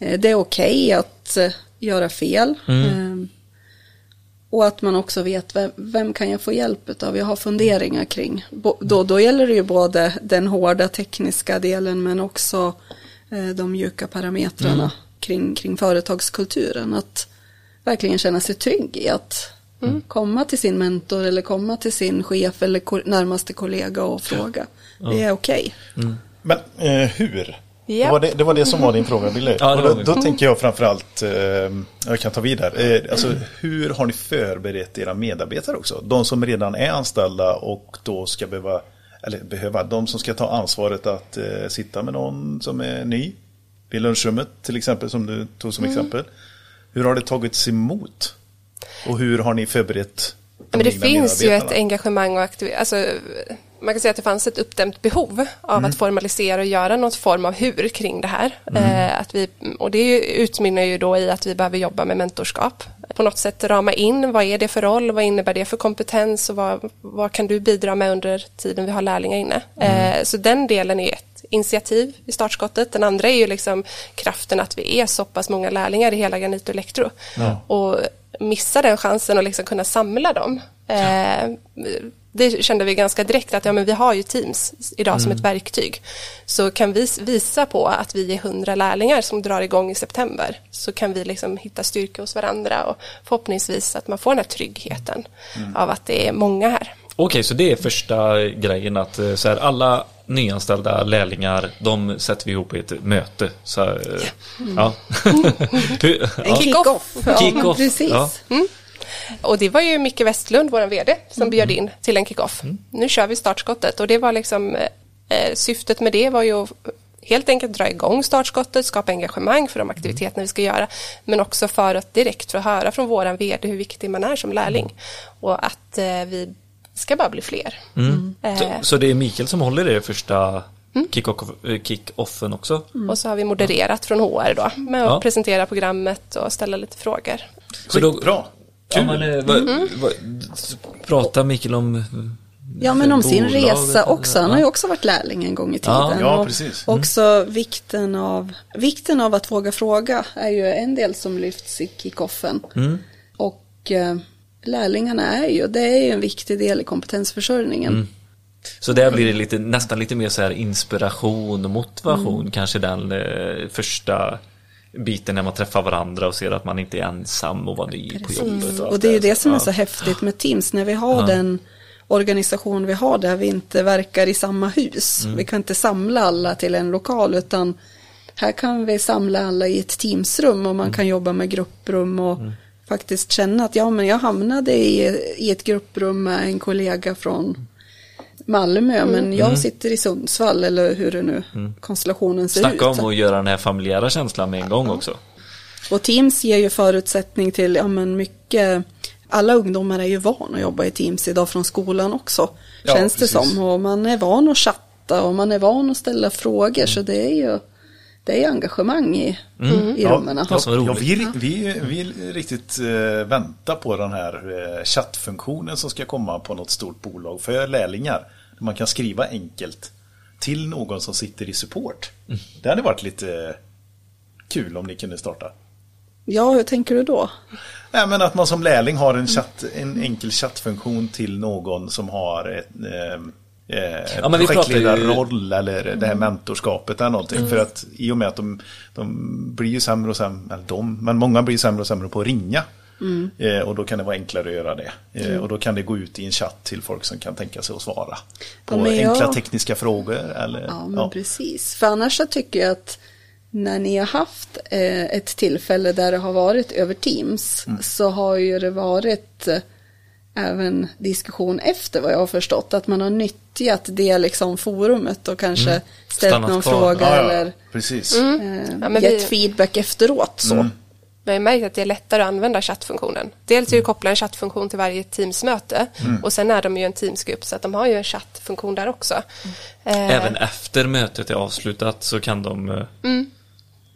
Eh, Det är okej att eh, göra fel. Eh, Och att man också vet vem, vem kan jag få hjälp av? Jag har funderingar kring. Då, då gäller det ju både den hårda tekniska delen men också eh, de mjuka parametrarna kring, kring företagskulturen. Att verkligen känna sig trygg i att komma till sin mentor eller komma till sin chef eller ko- närmaste kollega och fråga. Det är okej. Men eh, hur? Ja. Det, var det, det var det som var din fråga, Billy. Ja, då, då tänker jag framförallt, eh, jag kan ta vidare, eh, alltså, hur har ni förberett era medarbetare också? De som redan är anställda och då ska behöva, eller behöva, de som ska ta ansvaret att eh, sitta med någon som är ny vid lunchrummet till exempel, som du tog som exempel. Hur har det tagits emot? Och hur har ni förberett de Men det finns ju ett engagemang och aktivitet. Alltså, man kan säga att det fanns ett uppdämt behov av att formalisera och göra något form av hur kring det här. Eh, att vi, och det utmynnar ju då i att vi behöver jobba med mentorskap. På något sätt rama in, vad är det för roll, vad innebär det för kompetens och vad, vad kan du bidra med under tiden vi har lärlingar inne. Eh, så den delen är ett initiativ i startskottet. Den andra är ju liksom kraften att vi är så pass många lärlingar i hela Granit och Elektro. Och missa den chansen och liksom kunna samla dem. Eh, det kände vi ganska direkt att ja, men vi har ju Teams idag som ett verktyg. Så kan vi visa på att vi är hundra lärlingar som drar igång i september så kan vi liksom hitta styrka hos varandra och förhoppningsvis att man får den här tryggheten av att det är många här. Okej, så det är första grejen att eh, så här, alla nyanställda lärlingar, de sätter vi ihop i ett möte. Så, eh, ja. [LAUGHS] Hur- ja. kick-off. Ja, Kick-off, precis. ja. Och det var ju Micke Westlund, vår VD, som bjöd in till en kickoff. Nu kör vi startskottet och det var liksom eh, syftet med det var ju att helt enkelt dra igång startskottet, skapa engagemang för de aktiviteterna vi ska göra, men också för att direkt få höra från våran VD hur viktig man är som lärling och att eh, vi ska bara bli fler. Eh, Så, så det är Mikael som håller det första kick-off- eh, kick-offen också? Och så har vi modererat från HR då med att Ja. presentera programmet och ställa lite frågor. Så då, Bra. Ja, men, eh, vad, vad, pratar Mikael om Ja, men om sin resa också. Han har ju också varit lärling en gång i tiden. Ja, ja, och precis. Också vikten av, vikten av att våga fråga är ju en del som lyfts i kickoffen. Mm. Och lärlingarna är ju, det är ju en viktig del i kompetensförsörjningen. Mm. Så där blir det lite, nästan lite mer så här inspiration och motivation kanske den eh, första biten när man träffar varandra och ser att man inte är ensam och var ny på jobbet. Mm. allt Och det är ju det som är Ja. så häftigt med Teams, när vi har den organisation vi har där vi inte verkar i samma hus. Mm. Vi kan inte samla alla till en lokal utan här kan vi samla alla i ett Teamsrum och man Mm. kan jobba med grupprum och faktiskt känna att ja men jag hamnade i, i ett grupprum med en kollega från Malmö men jag Mm. sitter i Sundsvall eller hur det nu konstellationen ser ut. Snacka om att göra den här familjära känslan med en gång också. Och Teams ger ju förutsättning till, ja men mycket, alla ungdomar är ju van att jobba i Teams idag från skolan också. Ja, känns det precis. som. Och man är van att chatta och man är van att ställa frågor. Så det är ju, det är engagemang i, i rummen. Ja, Ja, vi, vi, vi riktigt eh, väntar på den här eh, chattfunktionen som ska komma på något stort bolag för lärlingar. Där man kan skriva enkelt till någon som sitter i support. Det hade varit lite kul om ni kunde starta. Ja, hur tänker du då? Nej, men att man som lärling har en, chatt, en enkel chattfunktion till någon som har ett eh, eh, Ja, pratar ju- projektledarroll eller det här mentorskapet eller någonting. För att i och med att de, de blir ju sämre och sämre, eller de, men många blir sämre och sämre på att ringa. Eh, och då kan det vara enklare att göra det. Eh, och då kan det gå ut i en chatt till folk som kan tänka sig att svara. På Ja, jag- enkla tekniska frågor eller Ja, men ja. precis. För annars så tycker jag att när ni har haft eh, ett tillfälle där det har varit över Teams så har ju det varit även diskussion efter vad jag har förstått. Att man har nyttjat det liksom forumet och kanske ställt Stannat någon kvar. fråga Ja, ja, eller precis. eh, Ja, gett vi- feedback efteråt. Så. Vi har märkt att det är lättare att använda chattfunktionen. Dels är det koppla en chattfunktion till varje Teamsmöte och sen är de ju en Teamsgrupp så att de har ju en chattfunktion där också. Eh, Även efter mötet är avslutat så kan de eh,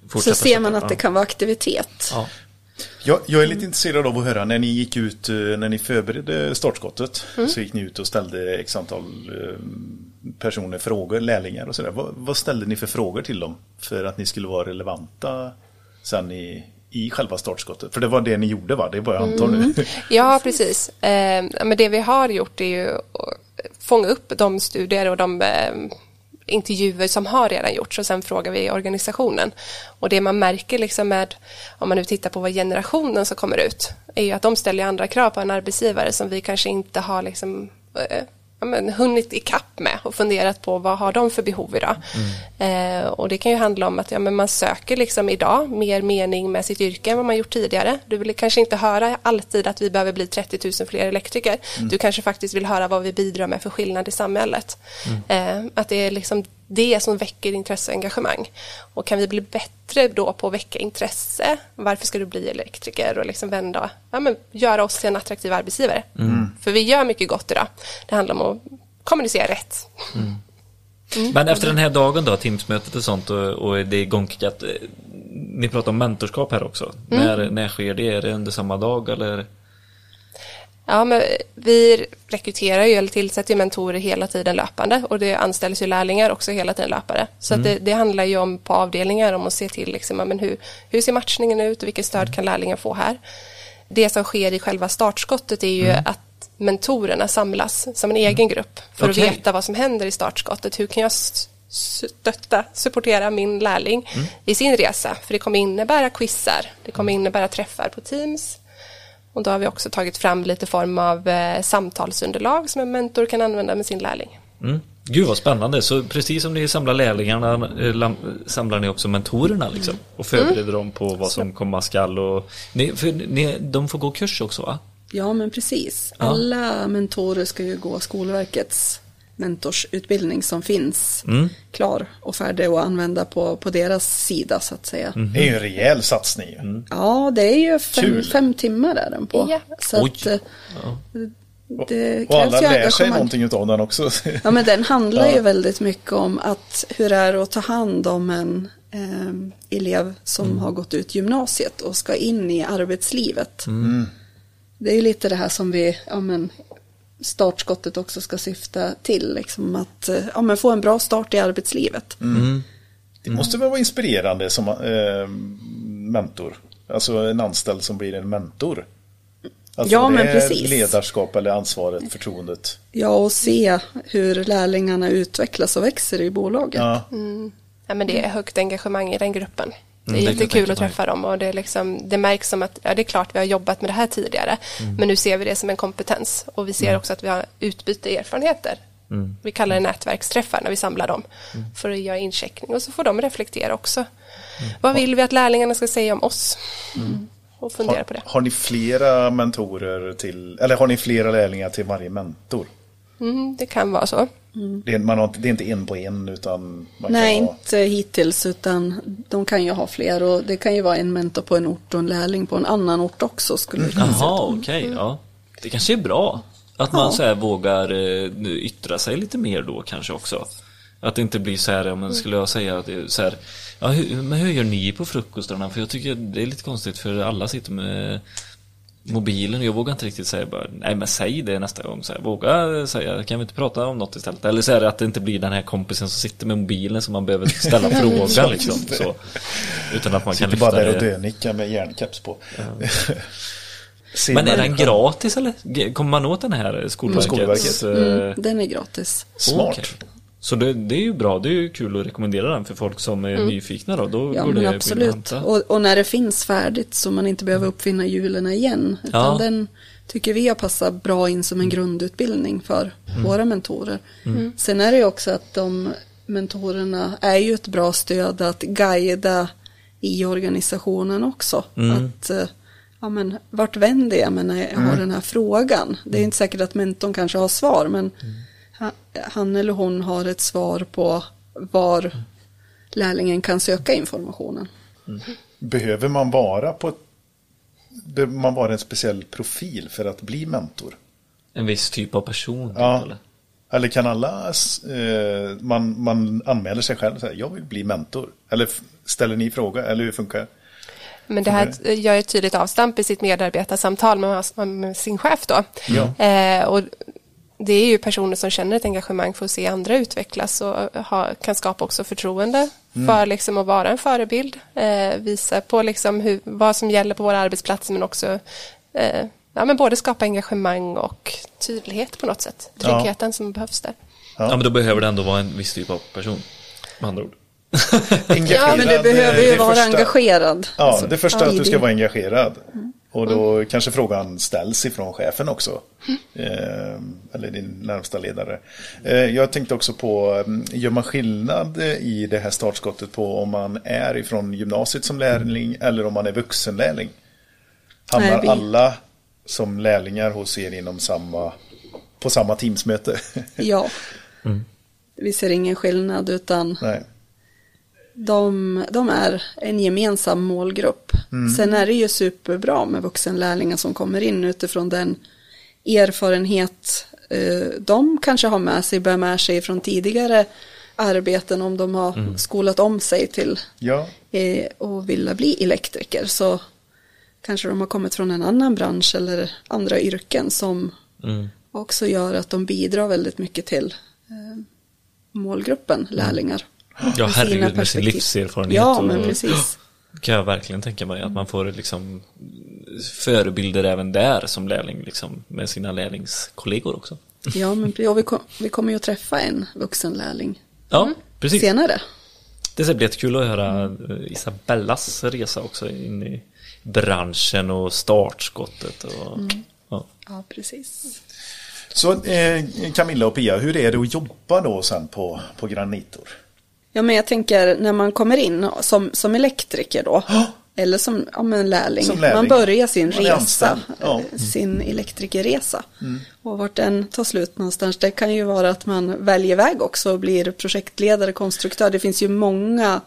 Så fortsätta ser man att det kan vara aktivitet. Ja. Jag, jag är lite intresserad av att höra när ni gick ut, eh, när ni förberedde startskottet. Så gick ni ut och ställde x antal eh, personer frågor, lärlingar och sådär. Vad, vad ställde ni för frågor till dem? För att ni skulle vara relevanta sen i, i själva startskottet? För det var det ni gjorde va? Det är vad jag antar nu. Ja, precis. Eh, men det vi har gjort är ju att fånga upp de studier och de eh, intervjuer som har redan gjorts och sen frågar vi organisationen. Och det man märker liksom med, om man nu tittar på vad generationen som kommer ut, är ju att de ställer andra krav på en arbetsgivare som vi kanske inte har liksom eh, ja, men, hunnit ikapp med och funderat på vad har de för behov idag. Eh, och det kan ju handla om att ja, men man söker liksom idag mer mening med sitt yrke än vad man gjort tidigare. Du vill kanske inte höra alltid att vi behöver bli 30 000 fler elektriker. Du kanske faktiskt vill höra vad vi bidrar med för skillnad i samhället. Eh, att det är liksom det som väcker intresse och engagemang. Och kan vi bli bättre då på att väcka intresse, varför ska du bli elektriker och liksom vända, ja, men göra oss till en attraktiv arbetsgivare. För vi gör mycket gott idag. Det handlar om att kommunicera rätt. Men efter den här dagen då, Teamsmötet och sånt och, och det är igångkickat. eh, Ni pratar om mentorskap här också. När, när sker det? Är det under samma dag eller? Ja, men vi rekryterar ju eller tillsätter ju mentorer hela tiden löpande och det anställs ju lärlingar också hela tiden löpande. Så att det, det handlar ju om på avdelningar om att se till liksom, men hur, hur ser matchningen ut och vilket stöd kan lärlingen få här. Det som sker i själva startskottet är ju att mentorerna samlas som en egen grupp för Okej. att veta vad som händer i startskottet. Hur kan jag stötta, supportera min lärling i sin resa? För det kommer innebära quizar, det kommer innebära träffar på Teams, och då har vi också tagit fram lite form av eh, samtalsunderlag som en mentor kan använda med sin lärling. Mm. Gud vad spännande. Så precis som ni samlar lärlingarna eh, samlar ni också mentorerna liksom. Och förbereder dem på vad som komma skall. Och ni, för ni, de får gå kurs också va? Ja, men precis. Alla mentorer ska ju gå Skolverkets mentorsutbildning som finns klar och färdig att använda på, på deras sida så att säga. Det är ju en rejäl satsning. ju. Ja, det är ju fem, fem timmar är den på. Ja. Så att, eh, det Och alla lär sig någonting utav den också. [LAUGHS] Ja, men den handlar Ja. ju väldigt mycket om att hur det är att ta hand om en eh, elev som Mm. har gått ut gymnasiet och ska in i arbetslivet. Mm. Det är ju lite det här som vi, ja men startskottet också ska syfta till, liksom att eh, ja, men få en bra start i arbetslivet. Mm. Det måste väl vara inspirerande som eh, mentor. Alltså en anställd som blir en mentor. Alltså Ja, det men precis. ledarskap eller ansvaret, förtroendet. Ja, och se hur lärlingarna utvecklas och växer i bolaget. Ja. Ja, men det är högt engagemang i den gruppen. Det är Mm, det kan jag jättekul att träffa dem och det, är liksom, det märks som att ja, det är klart vi har jobbat med det här tidigare Mm. men nu ser vi det som en kompetens och vi ser också att vi har utbyte erfarenheter. Mm. Vi kallar det nätverksträffar när vi samlar dem för att göra incheckning och så får de reflektera också. Mm. Vad vill vi att lärlingarna ska säga om oss? Och fundera Har, på det. har ni flera mentorer till, eller har ni flera lärlingar till varje mentor? Mm, det kan vara så. Det, är, man har, inte- det är inte en på en utan man Nej, kan ha, inte hittills utan de kan ju ha fler och det kan ju vara en mentor på en ort och en lärling på en annan ort också skulle det se Jaha, okej. ja. Det kanske är bra. Att man Ja. så här vågar eh, yttra sig lite mer då kanske också. Att det inte blir så här, om man skulle jag säga det så här, ja, hur, men hur gör ni på frukostarna? För jag tycker det är lite konstigt för alla sitter med mobilen och jag vågar inte riktigt säga bara, nej men säg det nästa gång. Så här, våga säga, kan vi inte prata om något istället? Eller så är det att det inte blir den här kompisen som sitter med mobilen som man behöver ställa [LAUGHS] frågan liksom. Så. Utan att man kan sitter lyfta bara där och det. dönickar med järnkeps på. Ser [LAUGHS] Men är den gratis eller? Kommer man åt den här Skolverkets? Skolverket. eh, Mm, den är gratis. Smart. okej. Så det, det är ju bra, det är ju kul att rekommendera den för folk som är nyfikna då. Då Ja, går det absolut. Och, och när det finns färdigt så man inte behöver uppfinna hjulen igen. Utan Ja. den tycker vi har passat bra in som en grundutbildning för våra mentorer. Sen är det ju också att de mentorerna är ju ett bra stöd att guida i organisationen också. Att, eh, ja men vart vänder jag mig när jag har den här frågan? Det är inte säkert att mentorn kanske har svar men han eller hon har ett svar på var lärlingen kan söka informationen. Behöver man vara på ett, behöver man vara en speciell profil för att bli mentor? En viss typ av person. Ja. Eller? Eller kan alla, eh, man, man anmäler sig själv och säger jag vill bli mentor? Eller ställer ni fråga, eller hur funkar det? Men det här gör ett tydligt avstamp i sitt medarbetarsamtal med, med sin chef då. Ja. Eh, och det är ju personer som känner ett engagemang för att se andra utvecklas och ha, kan skapa också förtroende för liksom att vara en förebild. Eh, visa på liksom hur, vad som gäller på våra arbetsplatser men också eh, ja, men både skapa engagemang och tydlighet på något sätt. Tryggheten som behövs där. Ja. men då behöver det ändå vara en viss typ av person. Med andra ord. [LAUGHS] Ja, men du behöver ju det vara första- engagerad. Ja, Alltså, det första är att du ska vara engagerad. Och då kanske frågan ställs ifrån chefen också. Eh, eller din närmsta ledare. Eh, jag tänkte också på, mm, gör man skillnad eh, i det här startskottet på om man är ifrån gymnasiet som lärling eller om man är vuxenlärling? Hamnar Nej, vi- alla som lärlingar hos er inom samma, på samma teamsmöte? Ja. [LAUGHS] Vi ser ingen skillnad utan Nej. De, de är en gemensam målgrupp. Sen är det ju superbra med vuxenlärlingar som kommer in utifrån den erfarenhet eh, de kanske har med sig, bär med sig från tidigare arbeten om de har skolat om sig till Ja, eh, och vilja bli elektriker så kanske de har kommit från en annan bransch eller andra yrken som Mm. också gör att de bidrar väldigt mycket till eh, målgruppen lärlingar. Ja, Med herregud med sin livserfarenhet. Ja, men precis. kan jag verkligen tänka mig att man får liksom förebilder även där som lärling liksom med sina lärlingskollegor också. Ja, men och vi, kom, vi kommer ju att träffa en vuxenlärling Ja, precis. senare. Det ska bli jättekul att höra eh, Isabellas resa också in i branschen och startskottet. Och, ja. Ja, precis. så eh, Camilla och Pia, hur är det att jobba då sen på, på Granitor? Ja, men jag tänker när man kommer in som, som elektriker då, eller som ja, men lärling. Som lärling. man börjar sin Man resa. Ja. eh, sin elektrikerresa. Och vart den tar slut någonstans, det kan ju vara att man väljer väg också och blir projektledare, konstruktör. Det finns ju många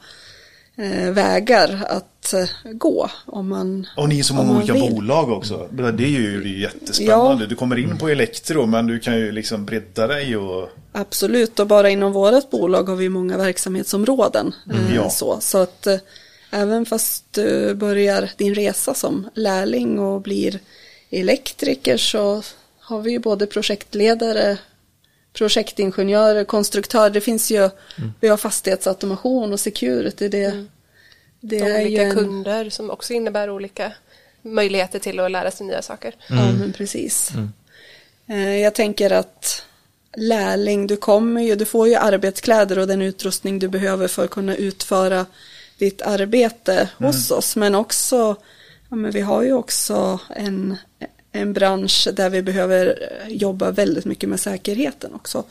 vägar att eh, gå om man Och ni är så många olika vill. bolag också. Det är ju det är ju jättespännande. Ja. Du kommer in på elektro men du kan ju liksom bredda dig och... Absolut, och bara inom vårt bolag har vi många verksamhetsområden. eh, Ja. Så, så att eh, även fast du börjar din resa som lärling och blir elektriker så har vi ju både projektledare, projektingenjörer, konstruktörer. Det finns ju, vi har fastighetsautomation och security. Det, det De är ju olika en, kunder som också innebär olika möjligheter till att lära sig nya saker. Ja, men precis. Eh, Jag tänker att lärling, du kommer ju, du får ju arbetskläder och den utrustning du behöver för att kunna utföra viktigt arbete hos oss. Men också, ja, men vi har ju också en, en bransch där vi behöver jobba väldigt mycket med säkerheten också.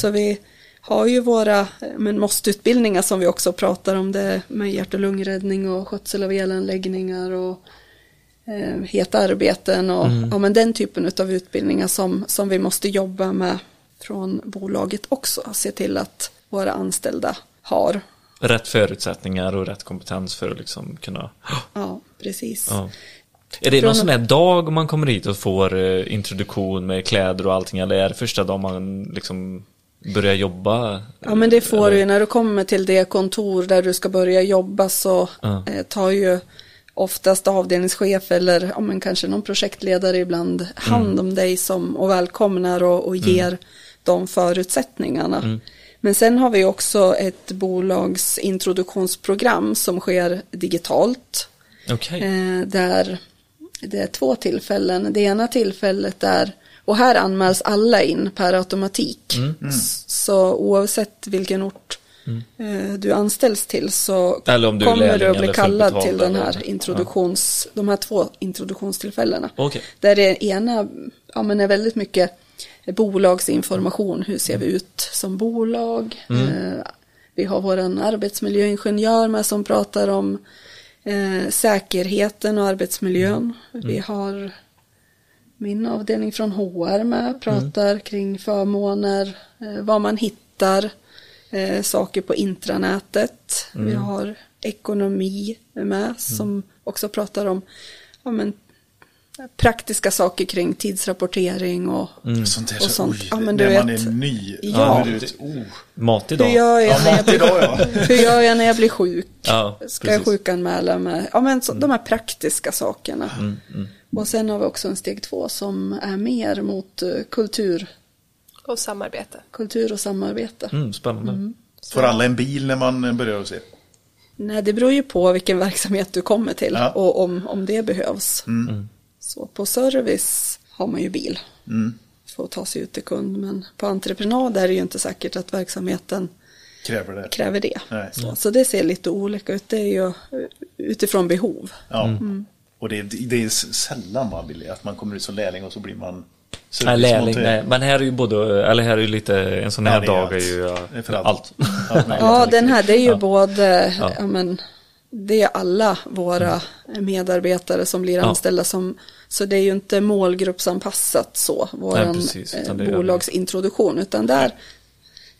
Så vi har ju våra men måste-utbildningar som vi också pratar om det med hjärt och lungräddning och skötsel av elanläggningar och eh, heta arbeten och ja, men den typen av utbildningar som, som vi måste jobba med från bolaget också. Se till att våra anställda har. Rätt förutsättningar och rätt kompetens för att liksom kunna... Ja, precis. Ja. Är det någon sån här dag man kommer hit och får eh, introduktion med kläder och allting eller är det första dagen man liksom börjar jobba? Ja men det får Eller- du ju när du kommer till det kontor där du ska börja jobba så eh, tar ju oftast avdelningschef eller ja, men kanske någon projektledare ibland hand Mm. om dig som, och välkomnar och, och ger de förutsättningarna. Mm. Men sen har vi också ett bolagsintroduktionsprogram som sker digitalt. Okej. Eh, där det är två tillfällen. Det ena tillfället är, och här anmäls alla in per automatik. S- Så oavsett vilken ort eh, du anställs till så Eller om du kommer du att bli kallad till den eller- här introduktions, de här två introduktionstillfällena. Okej. Där det ena ja, men är väldigt mycket bolagsinformation. Hur ser vi ut som bolag? Eh, vi har vår arbetsmiljöingenjör med som pratar om eh, säkerheten och arbetsmiljön. Vi har min avdelning från HR med, pratar kring förmåner, eh, vad man hittar, eh, saker på intranätet. Vi har ekonomi med som också pratar om ja, men, praktiska saker kring tidsrapportering och Sånt där, Och så, sånt. oj, Ja, men du när man vet- är ny. Ja. du vet, oh. Mat idag? hur gör jag, när jag blir, idag ja. [LAUGHS] hur gör jag när jag blir sjuk? Ja, Ska jag sjukanmäla med? Ja, men så, de här praktiska sakerna. Mm, Och sen har vi också en steg två som är mer mot eh, kultur, Och samarbete. kultur och samarbete. Mm, spännande. Får alla en bil när man börjar och se? Nej, det beror ju på vilken [LAUGHS] verksamhet du kommer till Ja. och om, om det behövs. Mm. Så på service har man ju bil för att ta sig ut till kund. Men på entreprenad är det ju inte säkert att verksamheten Kräver det. kräver det. Nej. Så, så det ser lite olika ut. Det är ju utifrån behov. Ja. Mm. Och det, det är sällan man vill att man kommer ut som lärling och så blir man Nej, lärling, nej. Men här är ju både, eller här är ju lite, en sån här Ja, dag är ju allt. allt. Ja, den här det är ju Ja. både, Ja. ja. men, det är alla våra medarbetare som blir Ja. anställda som, så det är ju inte målgruppsanpassat så, utan eh, bolagsintroduktion, utan där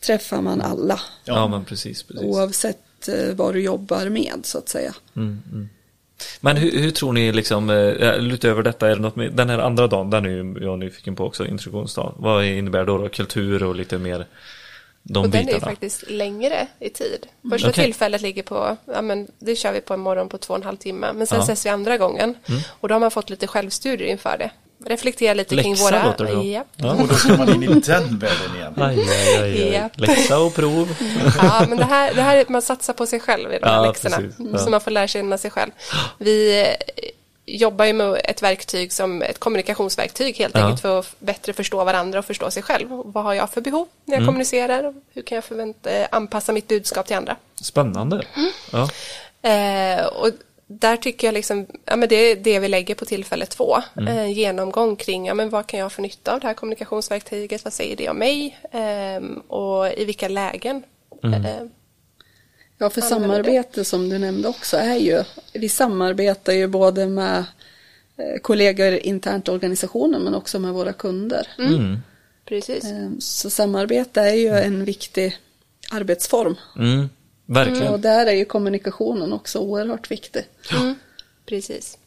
träffar man alla, Ja, men precis. precis. oavsett eh, vad du jobbar med så att säga. Men hur, hur tror ni liksom, eh, utöver detta, är det något med, den här andra dagen, den är ju jag nyfiken på också, introduktionsdagen. Vad innebär då, då kultur och lite mer de och den är ju bitarna? faktiskt längre i tid. Första Okej. tillfället ligger på, ja men det kör vi på en morgon på två och en halv timme. Men sen Ja. ses vi andra gången. Och då har man fått lite självstudier inför det. Reflektera lite kring Läxa våra... låter det som. Ja. Ja. Och då ska man in i den världen igen. Aj, aj, aj, aj. Ja. Läxa och prov. [LAUGHS] Ja, men det här, det här är att man satsar på sig själv i de här Ja, läxorna. precis. Mm, Ja. Så man får lära känna sig själv. Vi jobbar ju med ett verktyg som ett kommunikationsverktyg helt Ja. enkelt för att bättre förstå varandra och förstå sig själv. Vad har jag för behov när jag Mm. kommunicerar? Hur kan jag förvänta, eh, anpassa mitt budskap till andra? Spännande. Ja. Eh, och där tycker jag liksom, ja men det är det vi lägger på tillfälle två. Mm. Eh, genomgång kring, ja men vad kan jag få nytta av det här kommunikationsverktyget? Vad säger det om mig? Eh, och i vilka lägen? Mm. Eh, Ja, för Använder samarbete som du nämnde också är ju, vi samarbetar ju både med eh, kollegor internt i organisationen men också med våra kunder. Mm. precis. Eh, Så samarbete är ju en viktig arbetsform. Mm. Verkligen. Och där är ju kommunikationen också oerhört viktig. Mm, precis.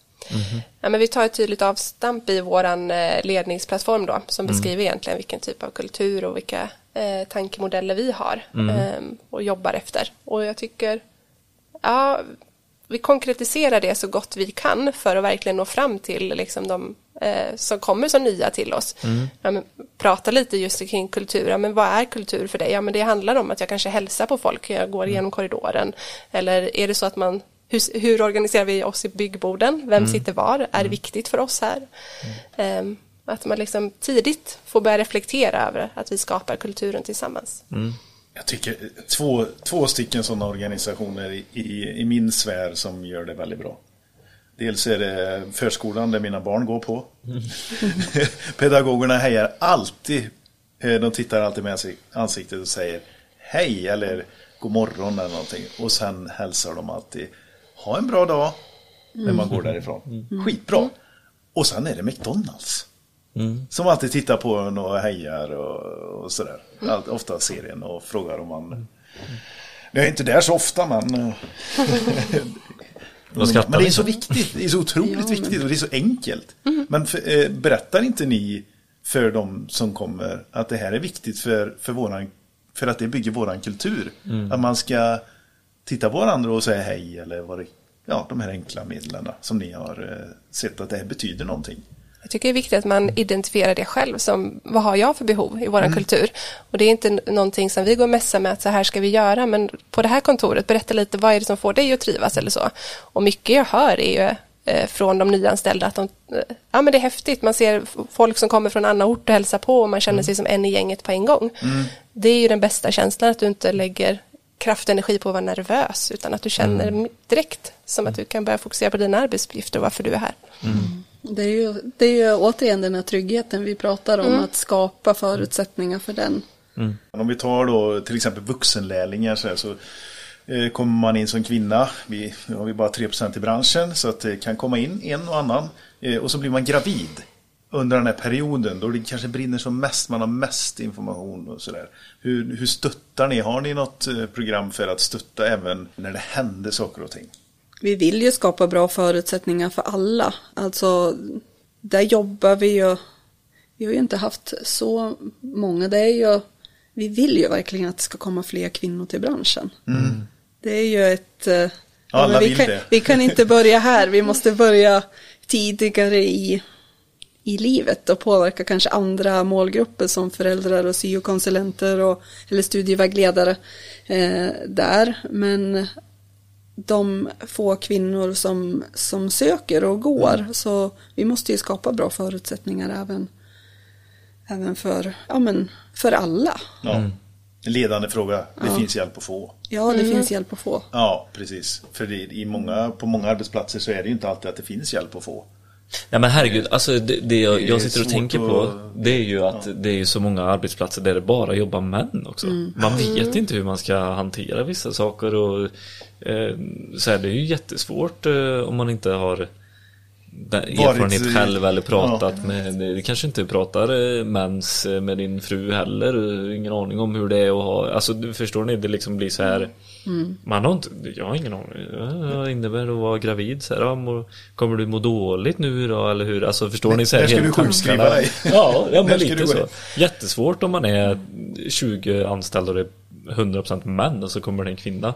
Ja, men vi tar ett tydligt avstamp i vår ledningsplattform då, som beskriver egentligen vilken typ av kultur och vilka eh, tankemodeller vi har eh, och jobbar efter. Och jag tycker, ja, vi konkretiserar det så gott vi kan för att verkligen nå fram till liksom, de eh, som kommer som nya till oss. Ja, men, prata lite just kring kultur, ja, men vad är kultur för dig? Ja, men det handlar om att jag kanske hälsar på folk, jag går igenom korridoren. Eller är det så att man hur, hur organiserar vi oss i byggborden? Vem sitter var? Är det viktigt för oss här? Ehm, att man liksom tidigt får börja reflektera över att vi skapar kulturen tillsammans. Jag tycker två, två stycken sådana organisationer i, i, i min sfär som gör det väldigt bra. Dels är det förskolan där mina barn går på. [LAUGHS] Pedagogerna hejar alltid. eh, De tittar alltid med sig- ansiktet och säger hej eller god morgon eller någonting. Och sen hälsar de alltid ha en bra dag när man går därifrån. Skitbra. Och sen är det McDonalds. Som alltid tittar på en och hejar och, och sådär. Allt, ofta ser en och frågar om man... Jag är inte där så ofta men... eh, men det är så viktigt, det är så otroligt viktigt och det är så enkelt. Men för, eh, berättar inte ni för de som kommer att det här är viktigt för, för, våran, för att det bygger våran kultur? Att man ska titta på varandra och säga hej eller vad det, ja, de här enkla medlen som ni har eh, sett att det här betyder någonting. Jag tycker det är viktigt att man identifierar det själv som vad har jag för behov i vår kultur. Och det är inte någonting som vi går och mässar med att så här ska vi göra men på det här kontoret berätta lite vad är det som får dig att trivas eller så. Och mycket jag hör är ju eh, från de nyanställda att de, eh, ja men det är häftigt, man ser folk som kommer från annan ort och hälsar på och man känner sig som en i gänget på en gång. Det är ju den bästa känslan att du inte lägger kraft och energi på att vara nervös utan att du känner direkt som att du kan börja fokusera på dina arbetsuppgifter och varför du är här. Det är, ju, det är ju återigen den här tryggheten vi pratar om, att skapa förutsättningar för den. Men Om vi tar då till exempel vuxenlärlingar så, här, så eh, kommer man in som kvinna. Vi nu har vi bara 3% i branschen så att det kan komma in en och annan. Eh, och så blir man gravid under den här perioden då det kanske brinner som mest, man har mest information och sådär. Hur, hur stöttar ni? Har ni något eh, program för att stötta även när det händer saker och ting? Vi vill ju skapa bra förutsättningar för alla. Alltså, där jobbar vi ju. Vi har ju inte haft så många. Det är ju, vi vill ju verkligen att det ska komma fler kvinnor till branschen. Det är ju ett... eh, ja, Alla men vi, vill kan, det. vi kan inte börja här. Vi måste börja tidigare i, i livet och påverka kanske andra målgrupper som föräldrar och syokonsulenter och, eller studievägledare eh, där. Men de få kvinnor som, som söker och går. Så vi måste ju skapa bra förutsättningar även, även för, ja, men för alla. Ja. Ledande fråga. Det finns hjälp att få. Ja, det finns hjälp att få. Ja, precis. För det, i många, på många arbetsplatser så är det ju inte alltid att det finns hjälp att få. Nej men herregud, alltså det, det jag, Det jag sitter och tänker på att- Det är ju att det är ju så många arbetsplatser där det bara jobbar män också. Man vet inte hur man ska hantera vissa saker och eh, så här, Det är ju jättesvårt eh, om man inte har den erfarenhet i- själv eller pratat med Du kanske inte pratar eh, mens eh, med din fru heller eh, Ingen aning om hur det är att ha Alltså du förstår ni, det liksom blir så här Man har inte, jag har ingen aning Vad innebär det att vara gravid? Så här, ja, mår, kommer du må dåligt nu då eller hur? Alltså förstår ni så här när ska helt du sjukskriva dig? [LAUGHS] Ja, ja men lite så? Jättesvårt om man är 20 anställda och det är 100% män och så kommer det en kvinna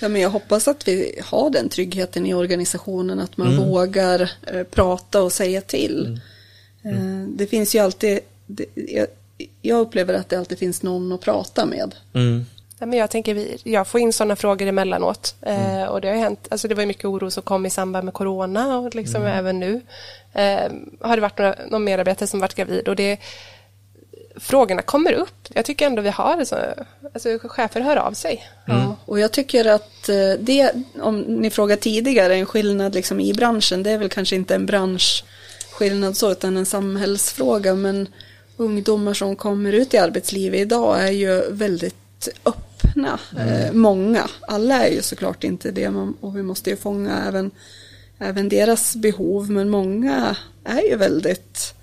Ja, men jag hoppas att vi har den tryggheten i organisationen, att man vågar eh, prata och säga till. Eh, det finns ju alltid, det, jag, jag upplever att det alltid finns någon att prata med. mm. Men jag tänker vi, jag får in sådana frågor emellanåt. Eh, och det har hänt, alltså det var ju mycket oro som kom i samband med corona och liksom även nu. Eh, har det varit några, någon medarbetare som varit gravid och det frågorna kommer upp. Jag tycker ändå vi har det så, alltså chefer hör av sig. Ja, och jag tycker att eh, det, om ni frågar tidigare, en skillnad liksom i branschen, det är väl kanske inte en branschskillnad så, utan en samhällsfråga, men ungdomar som kommer ut i arbetslivet idag är ju väldigt öppna, eh, många. Alla är ju såklart inte det, och vi måste ju fånga även, även deras behov, men många är ju väldigt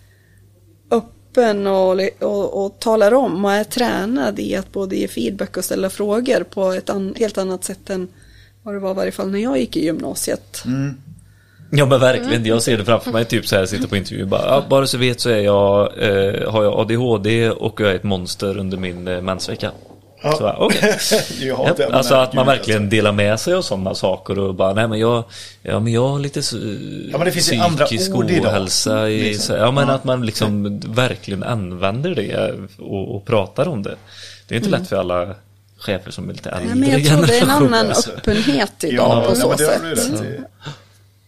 öppen och, och, och talar om och är tränad i att både ge feedback och ställa frågor på ett an, helt annat sätt än vad det var i varje fall när jag gick i gymnasiet. Ja men verkligen, jag ser det framför mig typ så här, sitter på intervju bara, ja, bara så vet så är jag, eh, har jag ADHD och jag är ett monster under min eh, mensvecka. Ja. Så, okej. [LAUGHS] Ja, Ja, alltså att man verkligen delar med sig av sådana saker och bara, nej men jag, ja men jag har lite Ja, men det finns ju andra psykisk ord ohälsa i, Liksom. ja men Ja. att man liksom verkligen använder det och, och pratar om det. Det är inte lätt för alla chefer som är lite äldre Nej, men jag tror det är en annan alltså. öppenhet idag Ja, på ja, så sätt.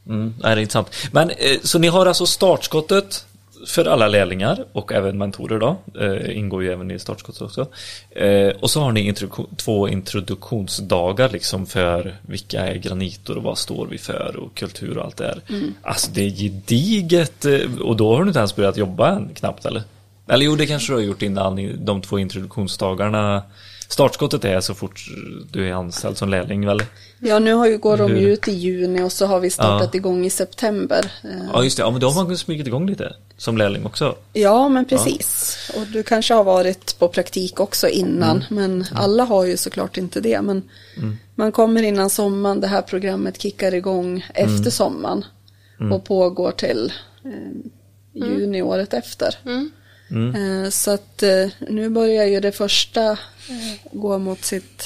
Mm, nej, det är intressant. Men eh, så ni har alltså startskottet för alla lärlingar och även mentorer då. Eh, ingår ju även i startskottet också. Eh, och så har ni introduktion, två introduktionsdagar liksom för vilka är granitor och vad står vi för och kultur och allt det där. Mm. Alltså det är gediget eh, och då har du inte ens börjat jobba än knappt eller? Eller jo, det kanske du har gjort innan de två introduktionsdagarna. Startskottet är så fort du är anställd som lärling väl? Ja, nu har ju, går de ju ut i juni och så har vi startat Ja. igång i september. Eh, Ja just det, ja men då har man smugit igång lite som lärling också. Ja, men precis. Och du kanske har varit på praktik också innan, Mm. men alla har ju såklart inte det. Men man kommer innan sommaren, det här programmet kickar igång Mm. efter sommaren och pågår till eh, juni året efter. Mm. Eh, så att eh, nu börjar ju det första gå mot sitt,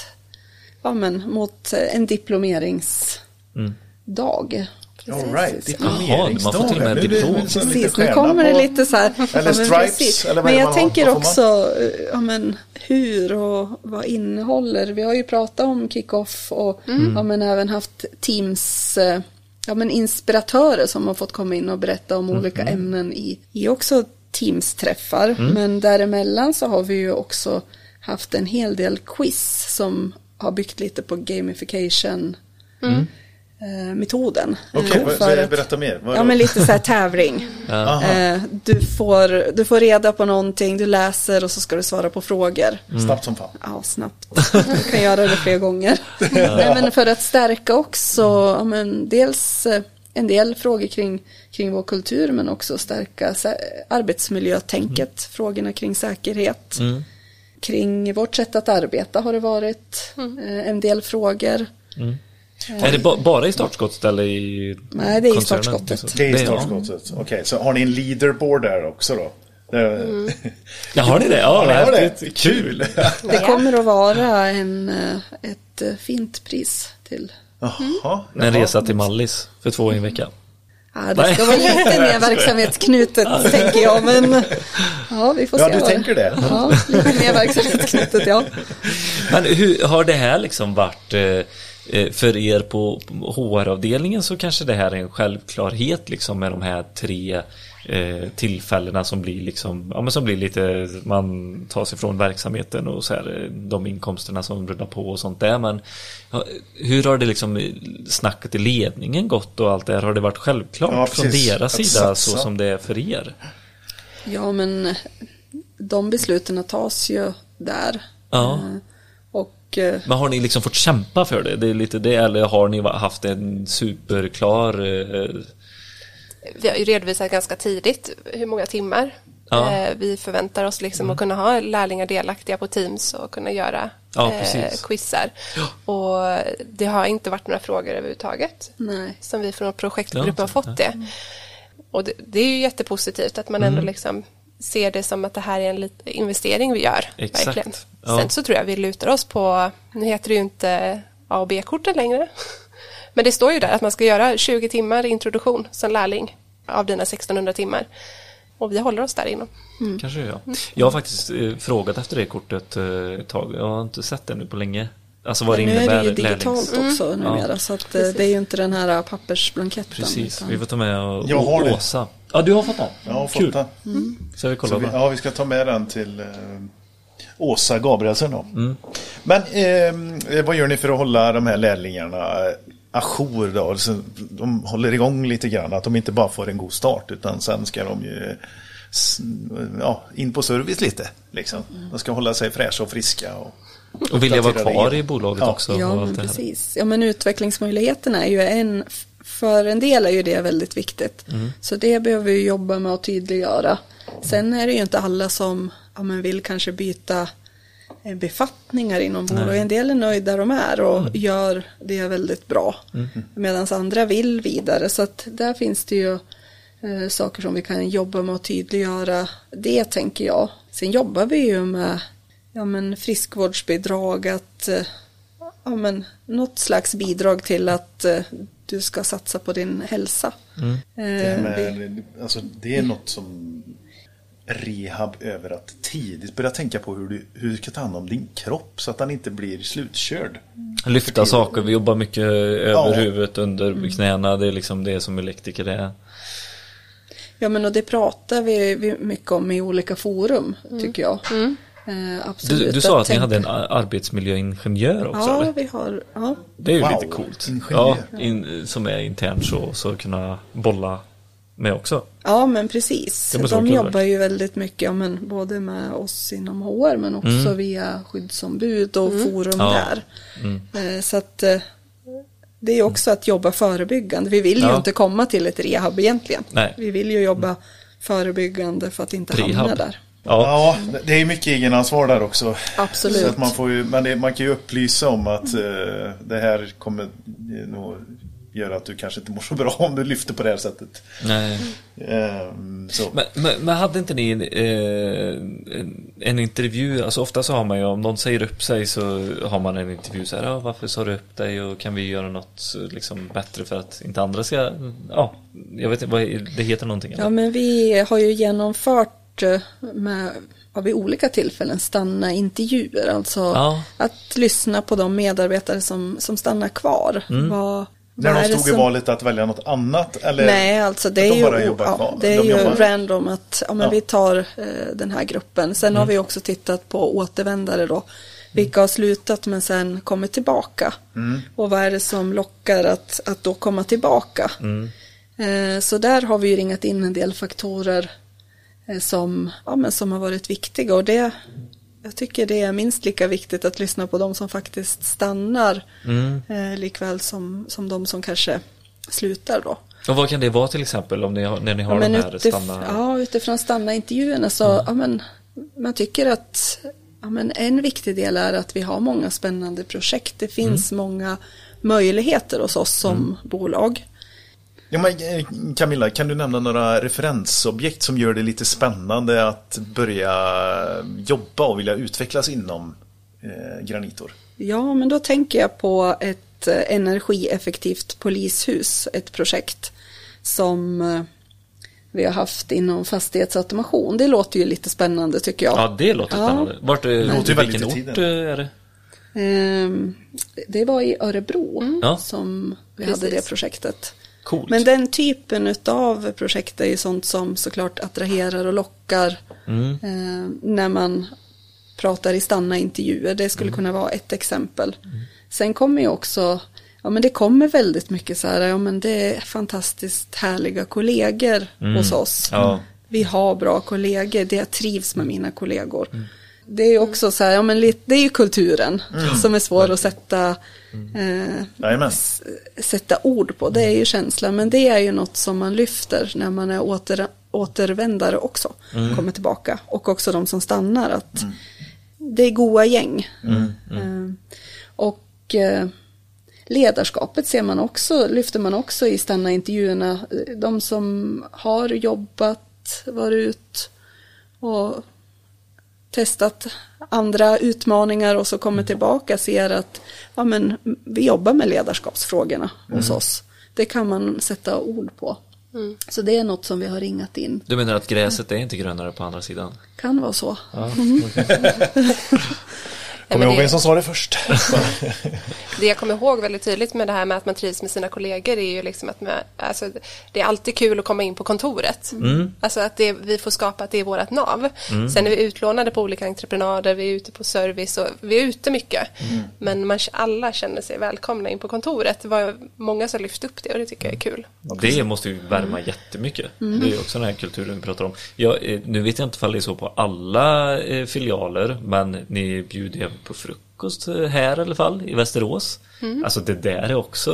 ja men mot eh, en diplomeringsdag. All right. Jaha, man får till och med det diplom. Precis, nu kommer det lite så här. ja, men stripes, eller vad Men det jag man har? tänker man? också, eh, ja men hur och vad innehåller. Vi har ju pratat om kick-off och ja, men även haft teams, eh, ja men inspiratörer som har fått komma in och berätta om olika ämnen i, i också teamsträffar. Men däremellan så har vi ju också haft en hel del quiz som har byggt lite på gamification eh, metoden. Okej, Eh, vad- för så att- berätta mer. Ja men lite så här tävling. [LAUGHS] Eh, du, får, du får reda på någonting, du läser och så ska du svara på frågor. Snabbt som fan. Ja, snabbt. Du kan göra det fler gånger. [LAUGHS] [LAUGHS] Nej, men för att stärka också, ja, men dels eh, en del frågor kring, kring vår kultur men också stärka arbetsmiljötänket, frågorna kring säkerhet. Kring vårt sätt att arbeta har det varit eh, en del frågor. Är det ba bara i startskottet eller i Nej, det är i startskottet. Det är ja. startskottet. Okej, så har ni en leaderboard där också då? Det- [LAUGHS] Ja, har ni det? Ja, Ja, har det. Kul! [LAUGHS] Det kommer att vara en, eh, ett eh, fint pris till Jaha. En resa till Mallis för två i en vecka. Ja, det ska vara lite mer verksamhetsknutet tänker jag, men ja, vi får Ja, se. du vad det- tänker det? Ja, lite mer verksamhetsknutet, ja. Men hur har det här liksom varit eh, eh, för er på HR-avdelningen så kanske det här är en självklarhet liksom med de här tre eh, tillfällena som blir liksom, ja men som blir lite, man tar sig från verksamheten och så här, eh, de inkomsterna som rullar på och sånt där men ja, hur har det liksom eh, snacket i ledningen gått och allt det här, har det varit självklart Ja, från deras sida så som det är för er? Ja, men de besluten tas ju där. Ja. Och Men har ni liksom fått kämpa för det? Det är lite det, eller har ni haft en superklar eh, Vi har ju redovisat ganska tidigt hur många timmar Ja. eh, vi förväntar oss liksom att kunna ha lärlingar delaktiga på Teams och kunna göra Ja, eh, quizar. Och det har inte varit några frågor överhuvudtaget nej. som vi från projektgruppen Ja, har fått det. Och det, det är ju jättepositivt att man Mm. ändå liksom ser det som att det här är en investering vi gör. Exakt. Verkligen. Ja. Sen så tror jag vi lutar oss på, nu heter det ju inte A och B-korten längre. Men det står ju där att man ska göra 20 timmar introduktion som lärling av dina 1600 timmar. Och vi håller oss där inom. Kanske ja. Jag har faktiskt eh, frågat efter det kortet eh, ett tag. Jag har inte sett det nu på länge. Alltså vad det Men nu är innebär. det ju digitalt lärlings- också numera, så att eh, det är ju inte den här pappersblanketten. Precis, utan- vi får ta med och, Jag har och det. Åsa. Ja, du har fått den? Jag har Kul. fått den. Så jag kollar Så vi, ja, vi ska ta med den till eh, Åsa Gabrielsen då. Mm. Men eh, vad gör ni för att hålla de här lärlingarna eh, ajour då? Så de håller igång lite grann, att de inte bara får en god start utan sen ska de ju ja, in på service lite. Liksom. De ska hålla sig fräscha och friska. Och, Och vilja vara kvar i bolaget Ja. också. och Ja, men precis. Ja, men utvecklingsmöjligheterna är ju en, för en del är ju det väldigt viktigt. Mm. Så det behöver vi jobba med att tydliggöra. Sen är det ju inte alla som ja, men vill kanske byta befattningar inom bolaget. En del är nöjda där de är och Mm. gör det väldigt bra. Medan andra vill vidare. Så att där finns det ju eh, saker som vi kan jobba med att tydliggöra. Det tänker jag. Sen jobbar vi ju med ja, men friskvårdsbidrag, att eh, ja, men, något slags bidrag till att eh, du ska satsa på din hälsa. Det, här Eh, vi, med, alltså, det är något som rehab över att tidigt börja tänka på hur du, hur du ska ta hand om din kropp så att den inte blir slutkörd. Lyfta saker, vi jobbar mycket över Ja. huvudet, under knäna. Det är liksom det som elektriker är. Ja men och det pratar vi, mycket om i olika forum Mm. tycker jag. Eh, absolut. Du, du sa att ni tänka- hade en arbetsmiljöingenjör också Ja, eller? vi har, ja. Det är ju Wow, lite coolt. ingenjör. Ja, in, som är internt så, så kunna bolla med också. ja men precis. De jobbar ju väldigt mycket, ja, men både med oss inom HR men också via skyddsombud och forum Mm. Ja. där. Eh, så att eh, det är också att jobba förebyggande. Vi vill ju Ja. inte komma till ett rehab egentligen. Nej. Vi vill ju jobba förebyggande för att inte hamna Prehab. där. Ja, Ja, det är mycket egenansvar där också. Absolut. Så att man, får ju, men det, man kan ju upplysa om att eh, det här kommer nog göra att du kanske inte mår så bra om du lyfter på det här sättet. nej. Ehm, så. Men, men, men hade inte ni eh, en, en intervju, alltså ofta så har man ju om någon säger upp sig så har man en intervju så här, ja, varför sa du upp dig och kan vi göra något liksom bättre för att inte andra ska, ja, jag vet inte, vad, det heter någonting eller? Ja, men vi har ju genomfört eh, med, vid olika tillfällen stanna intervjuer. Alltså Ja. att lyssna på de medarbetare som, som stannar kvar. Mm. Vad, När de stod i valet att välja något annat? Eller? Nej, alltså det är de ju, ja, det är De ju jobbar- random att ja, men Ja. vi tar eh, den här gruppen. Sen Mm. har vi också tittat på återvändare då. Vilka har slutat men sen kommit tillbaka. Mm. Och vad är det som lockar att, att då komma tillbaka? Mm. Eh, så där har vi ju ringat in en del faktorer eh, som, ja, men som har varit viktiga. Och det, jag tycker det är minst lika viktigt att lyssna på de som faktiskt stannar. Mm. Eh, likväl som, som de som kanske slutar då. Och vad kan det vara till exempel om ni har, när ni har Ja, de här utif- stanna... ja, utifrån stanna-intervjuerna så ja, men, man tycker att ja, men en viktig del är att vi har många spännande projekt. Det finns många möjligheter hos oss som bolag. Ja, men, eh, Camilla, kan du nämna några referensobjekt som gör det lite spännande att börja jobba och vilja utvecklas inom eh, Granitor? Ja, men då tänker jag på ett eh, energieffektivt polishus, ett projekt som eh, vi har haft inom fastighetsautomation. Det låter ju lite spännande tycker jag. Ja, det låter Ja. spännande. Vart, eh, låter vilken i ort tiden. är det? Ehm, Det var i Örebro Ja. som vi Precis. hade det projektet. Coolt. Men den typen av projekt är ju sånt som såklart attraherar och lockar Mm. eh, när man pratar i stanna-intervjuer. Det skulle kunna vara ett exempel. Sen kommer ju också, ja men det kommer väldigt mycket så här, ja men det är fantastiskt härliga kollegor hos oss. Ja. Vi har bra kollegor, det jag trivs med mina kollegor. Det är ju också så här, ja men det är ju kulturen som är svår att sätta eh, Jajamän. s- sätta ord på. Det är ju känslan, men det är ju något som man lyfter när man är åter, återvändare också. Kommer tillbaka. Och också de som stannar. att Det är goa gäng. Eh, och eh, ledarskapet ser man också, lyfter man också i stanna-intervjuerna. De som har jobbat, varit ut och testat andra utmaningar och så kommer tillbaka ser att ja, men, vi jobbar med ledarskapsfrågorna hos oss. Det kan man sätta ord på. Så det är något som vi har ringat in. Du menar att gräset är inte grönare på andra sidan? Kan vara så. Ja, [LAUGHS] Kommer ihåg det- vem som sa det först? [LAUGHS] Det jag kommer ihåg väldigt tydligt med det här med att man trivs med sina kollegor är ju liksom att man, alltså, det är alltid kul att komma in på kontoret. Alltså att det, vi får skapa att det är vårt nav. Sen är vi utlånade på olika entreprenader, vi är ute på service och vi är ute mycket. Men man, alla känner sig välkomna in på kontoret. Det var många som lyfte upp det och det tycker jag är kul. Det måste ju värma jättemycket. Det är också den här kulturen vi pratar om. Jag, eh, nu vet jag inte om det är så på alla eh, filialer, men ni bjuder på frukost eh, här i alla fall, i Västerås. Alltså det där är också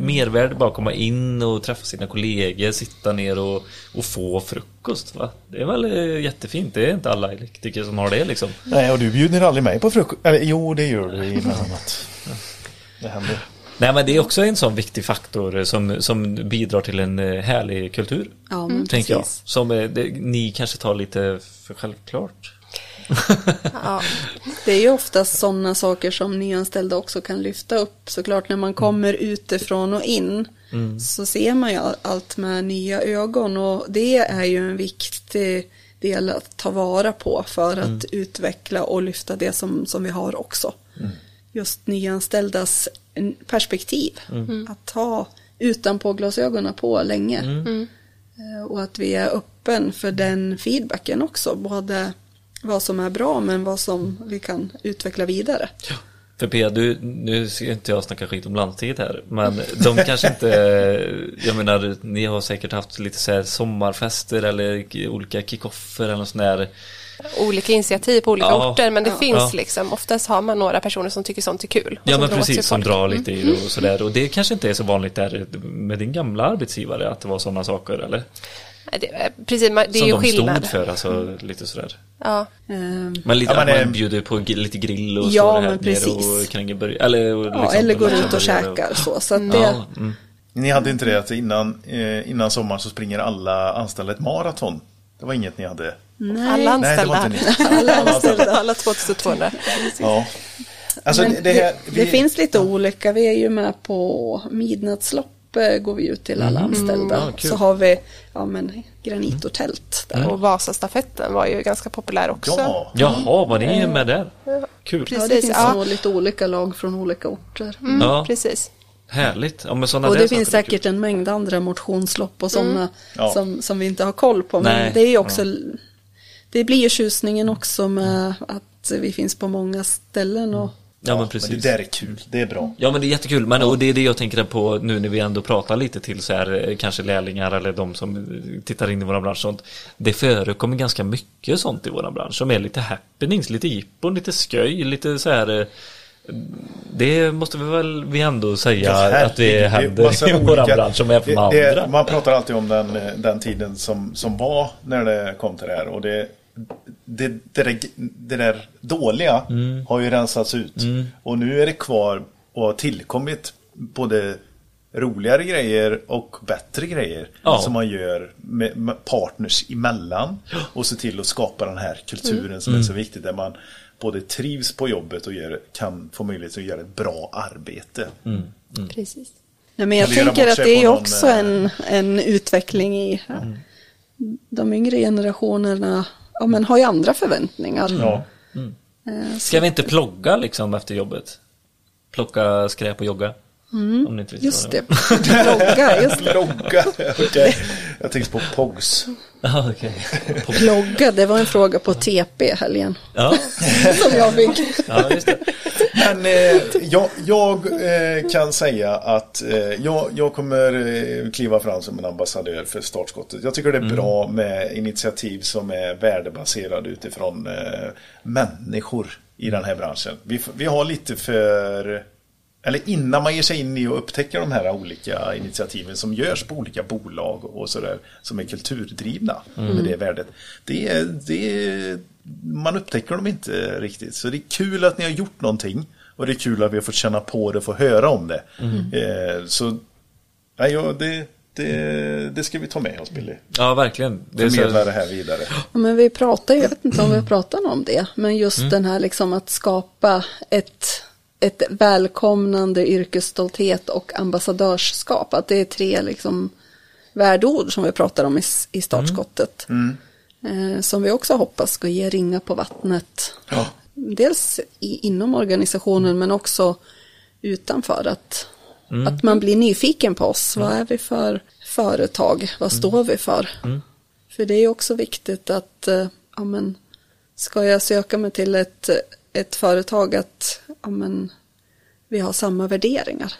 mervärde, bara komma in och träffa sina kollegor, sitta ner och, och få frukost. Va? Det är väl eh, jättefint, det är inte alla elektriker som har det liksom. Nej, och du bjuder aldrig mig på frukost. Eller, jo, det gör du emellanåt. [LAUGHS] Det händer. Nej men det är också en sån viktig faktor som, som bidrar till en eh, härlig kultur. Ja, men Tänker jag. precis. Som eh, det, ni kanske tar lite för självklart. [LAUGHS] Ja, Det är ju oftast sådana saker som nyanställda också kan lyfta upp. Såklart när man kommer utifrån och in så ser man ju allt med nya ögon och det är ju en viktig del att ta vara på för att utveckla och lyfta det som, som vi har också. Just nyanställdas perspektiv. Att ha utanpå glasögonen på länge. Eh, Och att vi är öppen för den feedbacken också. Både vad som är bra men vad som vi kan utveckla vidare. För Pia, du, nu ska inte jag snacka skit om landstinget här, men de [LAUGHS] kanske inte, jag menar, ni har säkert haft lite så här sommarfester eller olika kickoffer eller något sånt där. Olika initiativ på olika Ja. orter men det Ja. finns Ja. liksom, oftast har man några personer som tycker sånt är kul. och Ja men precis, som folk. drar lite i och sådär. Och det kanske inte är så vanligt där med din gamla arbetsgivare att det var sådana saker eller? Nej, Det, är- precis, man- det är som ju de skillnad. stod för, alltså lite sådär. Ja. Ehm, Men lite Ja, det- man bjuder på lite grill och Ja, står här men precis. och kränger burgare. Eller, och ja, liksom- eller går ut och käkar så. Så att det, Ja, mm. Ni hade inte det att innan, eh, innan sommaren så springer alla anställda ett maraton? Det var inget ni hade? nej, Alla Nej, anställda. inte ni. [LAUGHS] alla anställda. Alla 2200. Ja. Alltså det, det här... det, det finns lite olika. Vi är ju med på midnattslopp eh, går vi ut till alla anställda. Ja, kul. så har vi ja, men, granit och tält där. Och Vasastafetten var ju ganska populär också. Ja, Jaha, var ni med där? Kul. Precis. Ja, det finns ja. nog lite olika lag från olika orter. Mm, Ja. Precis. Härligt. Ja, men Och det finns säkert en mängd andra motionslopp och sådana Ja. som, som vi inte har koll på. Men Nej. det är också, det blir ju tjusningen också med att vi finns på många ställen. Och, Ja, men men precis. det där är kul. Det är bra. Ja men det är jättekul, men och det är det jag tänker på nu när vi ändå pratar lite till så här eh, kanske lärlingar eller de som eh, tittar in i våran bransch sånt. Det förekommer ganska mycket sånt i våran bransch som är lite happenings, lite jippon, lite sköj, lite så här eh, det måste vi väl vi ändå säga att det händer i våran bransch som är för andra. Man pratar alltid om den, den tiden som, som var när det kom till det här. Och det, det, det, där, det där dåliga Mm. har ju rensats ut. Och nu är det kvar och har tillkommit både roligare grejer och bättre grejer Ja. som man gör med, med partners emellan och se till att skapa den här kulturen Mm. som är så viktig där man både trivs på jobbet och gör, kan få möjlighet att göra ett bra arbete. Mm. Precis. nej, men jag tänker att det är någon, också eh, en, en utveckling i de yngre generationerna. Ja, men har ju andra förväntningar. Ja. Eh, Ska vi inte plogga liksom efter jobbet? Plocka skräp och jogga? Om ni inte visste Just det, plogga, just det. Logga. Okej. Jag tänkte på POGs. Ja, [LAUGHS] okej. Plogga, det var en fråga på TP helgen. Ja, [LAUGHS] Som jag fick. ja, just det. Men eh, jag, jag eh, kan säga att eh, jag, jag kommer eh, kliva fram som en ambassadör för startskottet. Jag tycker det är bra med initiativ som är värdebaserade utifrån eh, människor i den här branschen. Vi, vi har lite för eller innan man ger sig in i och upptäcker de här olika initiativen som görs på olika bolag och sådär som är kulturdrivna med det värdet. Det, är- det, man upptäcker dem inte riktigt. Så det är kul att ni har gjort någonting och det är kul att vi har fått känna på det och få höra om det. Eh, så nej, ja, det, det, det ska vi ta med oss Billy. Ja, verkligen. Det är Förmedla så, det här vidare. Ja, men vi pratar ju, jag vet inte om vi pratar om det, men just den här liksom att skapa ett, ett välkomnande yrkesstolthet och ambassadörskap. Att det är tre liksom värdeord som vi pratar om i, i startskottet. Eh, som vi också hoppas ska ge ringa på vattnet. Ja. Dels i, inom organisationen men också utanför. Att, att man blir nyfiken på oss. Vad är vi för företag? Vad står vi för? För det är också viktigt att, eh, ja men, ska jag söka mig till ett, ett företag att, ja men, vi har samma värderingar.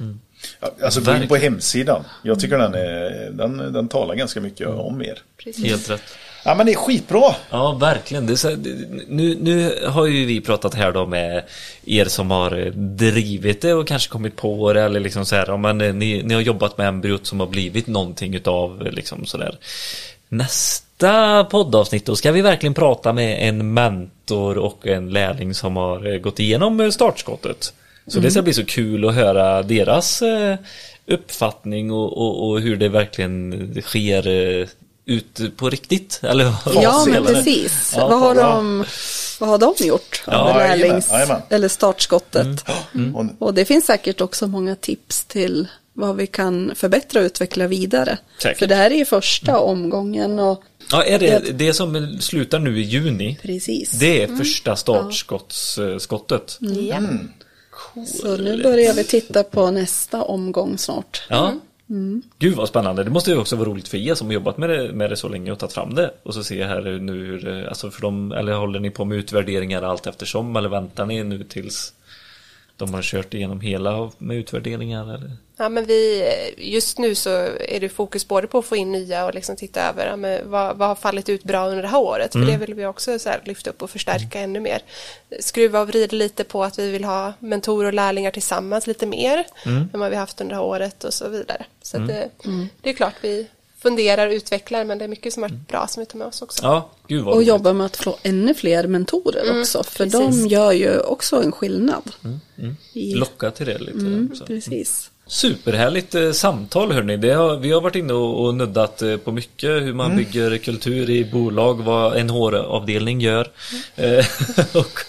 Ja, Alltså gå in på hemsidan. Jag tycker den, är, den, den talar ganska mycket om er. helt rätt. Ja men det är skitbra. Ja, verkligen. Det är så, det- nu, nu har ju vi pratat här då med er som har drivit det och kanske kommit på det eller liksom så här, ja, men ni, ni har jobbat med embryot som har blivit någonting utav liksom sådär. Nästa poddavsnitt då ska vi verkligen prata med en mentor och en lärling som har eh, gått igenom eh, startskottet. Så det ska bli så kul att höra deras eh, uppfattning och, och, och hur det verkligen sker ut på riktigt. Eller Ja, men precis. Ja, vad, har ja. de, vad har de gjort? Ja, lärlings, jajamän. eller startskottet. Och, Och det finns säkert också många tips till vad vi kan förbättra och utveckla vidare. Säkert. För det här är ju första omgången och Ja, är det det som slutar nu i juni? precis. Det är första startskottet. Ja. Så nu börjar vi titta på nästa omgång snart. Ja, Gud vad spännande. Det måste ju också vara roligt för er som har jobbat med det, med det så länge och tagit fram det. Och så ser jag här nu det- alltså för dem, eller håller ni på med utvärderingar allt eftersom? Eller väntar ni nu tills de har kört igenom hela med utvärderingar? Eller? Ja, men vi, just nu så är det fokus både på att få in nya och liksom titta över ja, men vad, vad har fallit ut bra under det här året. För det vill vi också så här lyfta upp och förstärka ännu mer. Skruva och vrida lite på att vi vill ha mentorer och lärlingar tillsammans lite mer än vad vi haft under det här året och så vidare. Så att det, det är klart vi funderar och utvecklar men det är mycket som har varit bra som vi tar med oss också. Ja, gud vad Och roligt. jobba med att få ännu fler mentorer också. För precis. de gör ju också en skillnad. I, Locka till det lite. mm, precis. Superhärligt eh, samtal hörni. Det har, vi har varit inne och, och nuddat eh, på mycket hur man bygger kultur i bolag, vad en HR-avdelning gör eh, [LAUGHS] och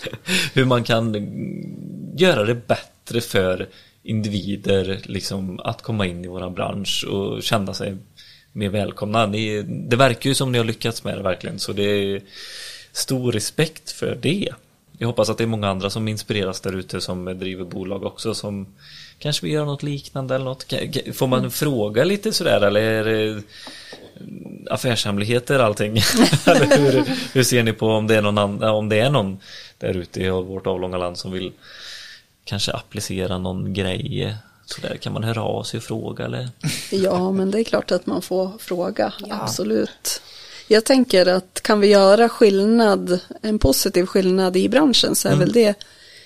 hur man kan mm, göra det bättre för individer liksom, att komma in i våran bransch och känna sig mer välkomna. Ni, det verkar ju som ni har lyckats med det verkligen så det är stor respekt för det. Jag hoppas att det är många andra som inspireras där ute som driver bolag också som kanske vill göra något liknande eller något. Får man fråga lite sådär eller är det affärshemligheter allting? [LAUGHS] [LAUGHS] hur, hur ser ni på om det är någon, annan, om det är någon där ute i vårt avlånga land som vill kanske applicera någon grej? Sådär, kan man höra av sig och fråga eller? [LAUGHS] Ja, men det är klart att man får fråga. Absolut. Jag tänker att kan vi göra skillnad, en positiv skillnad i branschen så är väl det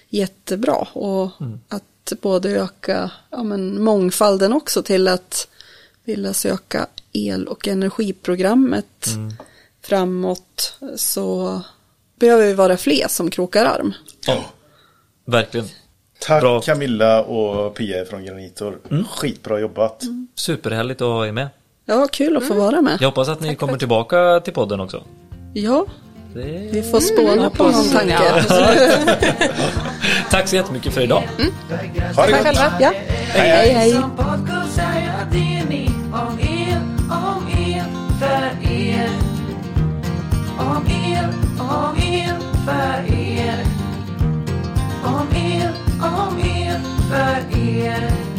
jättebra. Och att både öka ja, men mångfalden också till att vilja söka el och energiprogrammet framåt så behöver vi vara fler som krokar arm. Ja, verkligen. Tack Bra. Camilla och Pia från Granitor. Mm. Skitbra jobbat. Mm. Superhärligt att ha er med. Ja, kul att få vara med. Jag hoppas att ni Tack kommer tillbaka till podden också. Ja, det... vi får spåna mm, på någon tanke. Ja. [LAUGHS] Tack så jättemycket för idag. Mm. Ha det gott. Ja. Hej, hej. hej. om me för er